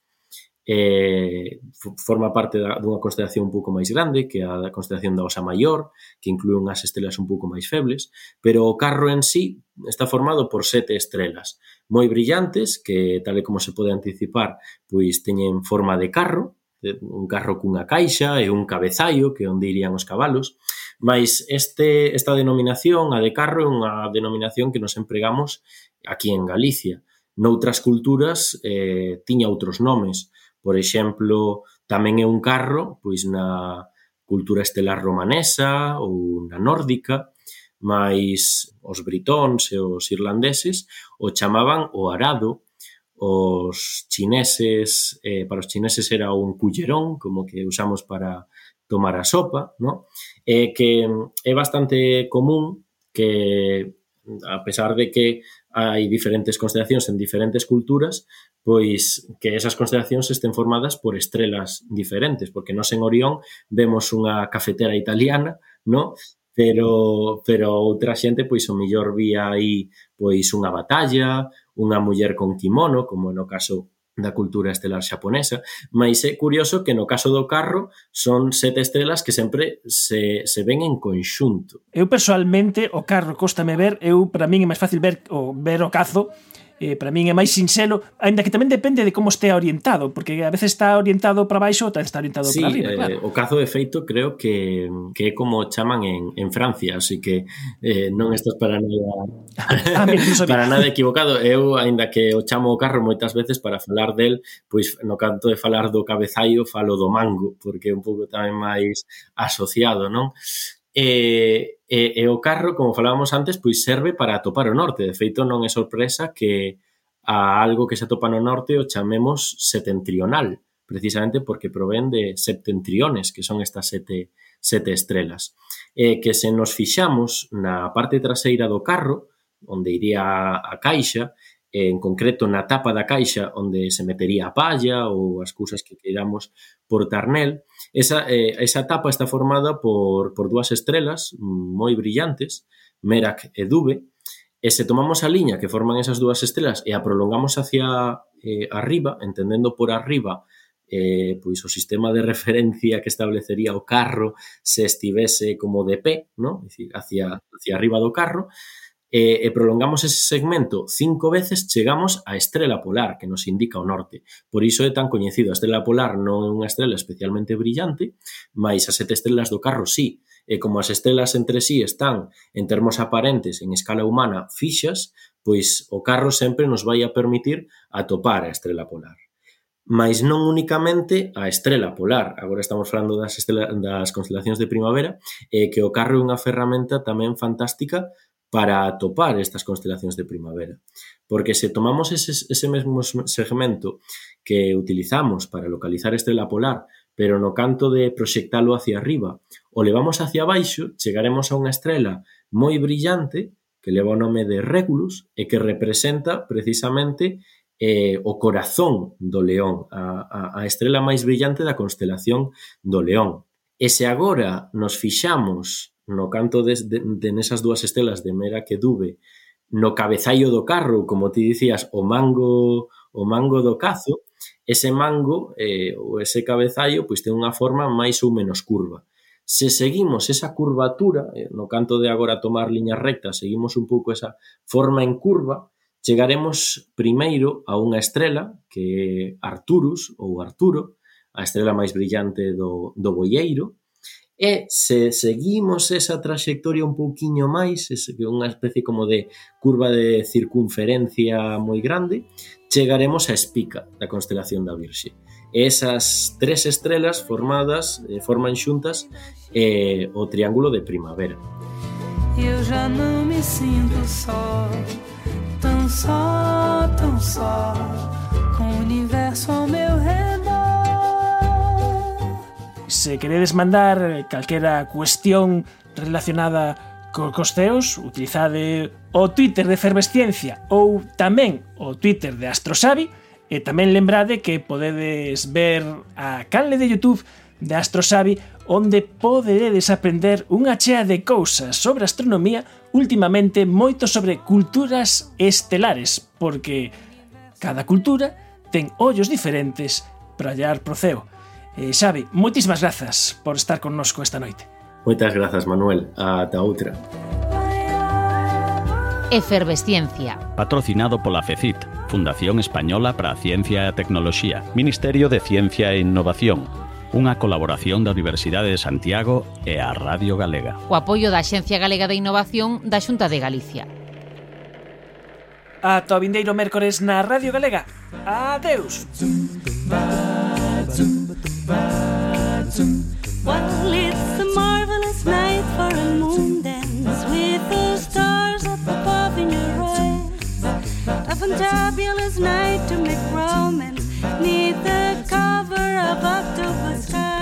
eh, forma parte da, dunha constelación un pouco máis grande que a da constelación da Osa Maior que inclúe unhas estrelas un pouco máis febles pero o carro en sí está formado por sete estrelas moi brillantes que tal e como se pode anticipar pois teñen forma de carro un carro cunha caixa e un cabezallo que onde irían os cabalos mas este, esta denominación a de carro é unha denominación que nos empregamos aquí en Galicia. Noutras culturas eh, tiña outros nomes Por exemplo, tamén é un carro, pois na cultura estelar romanesa ou na nórdica, mais os britóns e os irlandeses o chamaban o arado, os chineses, eh, para os chineses era un cullerón, como que usamos para tomar a sopa, no? eh, que é bastante común que, a pesar de que hai diferentes constelacións en diferentes culturas, pois que esas constelacións estén formadas por estrelas diferentes, porque nós en Orión vemos unha cafetera italiana, no? pero pero outra xente pois o mellor vía aí pois unha batalla, unha muller con kimono, como no caso da cultura estelar xaponesa, mas é curioso que no caso do carro son sete estrelas que sempre se, se ven en conxunto.
Eu personalmente o carro costame ver, eu para min é máis fácil ver o ver o cazo eh, para min é máis sinxelo, aínda que tamén depende de como estea orientado, porque a veces está orientado para baixo ou tamén está orientado
sí,
para arriba,
eh,
claro.
o cazo de feito creo que, que é como chaman en, en Francia, así que eh, non estás para nada
ah, mira,
para nada equivocado. Eu, aínda que o chamo o carro moitas veces para falar del, pois no canto de falar do cabezaio falo do mango, porque é un pouco tamén máis asociado, non? E, e, e o carro, como falábamos antes, pois serve para atopar o norte. De feito, non é sorpresa que a algo que se atopa no norte o chamemos setentrional, precisamente porque provén de septentriones, que son estas sete, sete estrelas. E que se nos fixamos na parte traseira do carro, onde iría a caixa, en concreto na tapa da caixa onde se metería a palla ou as cousas que queiramos portar nel. Esa, eh, esa tapa está formada por, por dúas estrelas moi brillantes, Merak e Dube, e se tomamos a liña que forman esas dúas estrelas e a prolongamos hacia eh, arriba, entendendo por arriba eh, pois o sistema de referencia que establecería o carro se estivese como de pé, no? Dicir, hacia, hacia arriba do carro, e, e prolongamos ese segmento cinco veces, chegamos á estrela polar que nos indica o norte. Por iso é tan coñecido. A estrela polar non é unha estrela especialmente brillante, mas as sete estrelas do carro sí. E como as estrelas entre sí están, en termos aparentes, en escala humana, fixas, pois o carro sempre nos vai a permitir atopar a estrela polar mas non únicamente a estrela polar. Agora estamos falando das, estrela, das constelacións de primavera, e eh, que o carro é unha ferramenta tamén fantástica para atopar estas constelacións de primavera. Porque se tomamos ese, ese mesmo segmento que utilizamos para localizar a estrela polar, pero no canto de proxectalo hacia arriba o levamos hacia baixo, chegaremos a unha estrela moi brillante que leva o nome de Regulus e que representa precisamente eh, o corazón do león, a, a, a estrela máis brillante da constelación do león. E se agora nos fixamos no canto des, de, de nesas dúas estelas de Mera que Dube, no cabezallo do carro, como ti dicías, o mango o mango do cazo, ese mango eh, ou ese cabezallo pois ten unha forma máis ou menos curva. Se seguimos esa curvatura, eh, no canto de agora tomar liñas rectas, seguimos un pouco esa forma en curva, chegaremos primeiro a unha estrela que é Arturus ou Arturo, a estrela máis brillante do, do Boieiro, E se seguimos esa traxectoria un pouquiño máis, unha especie como de curva de circunferencia moi grande, chegaremos a Espica, da constelación da Virxe. E esas tres estrelas formadas eh, forman xuntas eh, o triángulo de primavera.
Eu já não me sinto só, tão só, tão só, com o universo ao meu
se queredes mandar eh, calquera cuestión relacionada co costeos, utilizade o Twitter de Efervesciencia ou tamén o Twitter de Astrosavi e tamén lembrade que podedes ver a canle de Youtube de Astrosavi onde poderedes aprender unha chea de cousas sobre astronomía últimamente moito sobre culturas estelares porque cada cultura ten ollos diferentes para hallar proceo. Eh, Xavi, moitísimas grazas por estar connosco esta noite.
Moitas grazas, Manuel. Ata outra.
Efervesciencia.
Patrocinado pola FECIT, Fundación Española para a Ciencia e a Tecnoloxía, Ministerio de Ciencia e Innovación, unha colaboración da Universidade de Santiago e a Radio Galega.
O apoio da Axencia Galega de Innovación da Xunta de Galicia.
Ata o vindeiro mércores na Radio Galega. Adeus. Adeus. Baden.
Well, it's a marvelous night for a moon dance with the stars up above in your eyes. A fantabulous night to make romance neath the cover of October skies.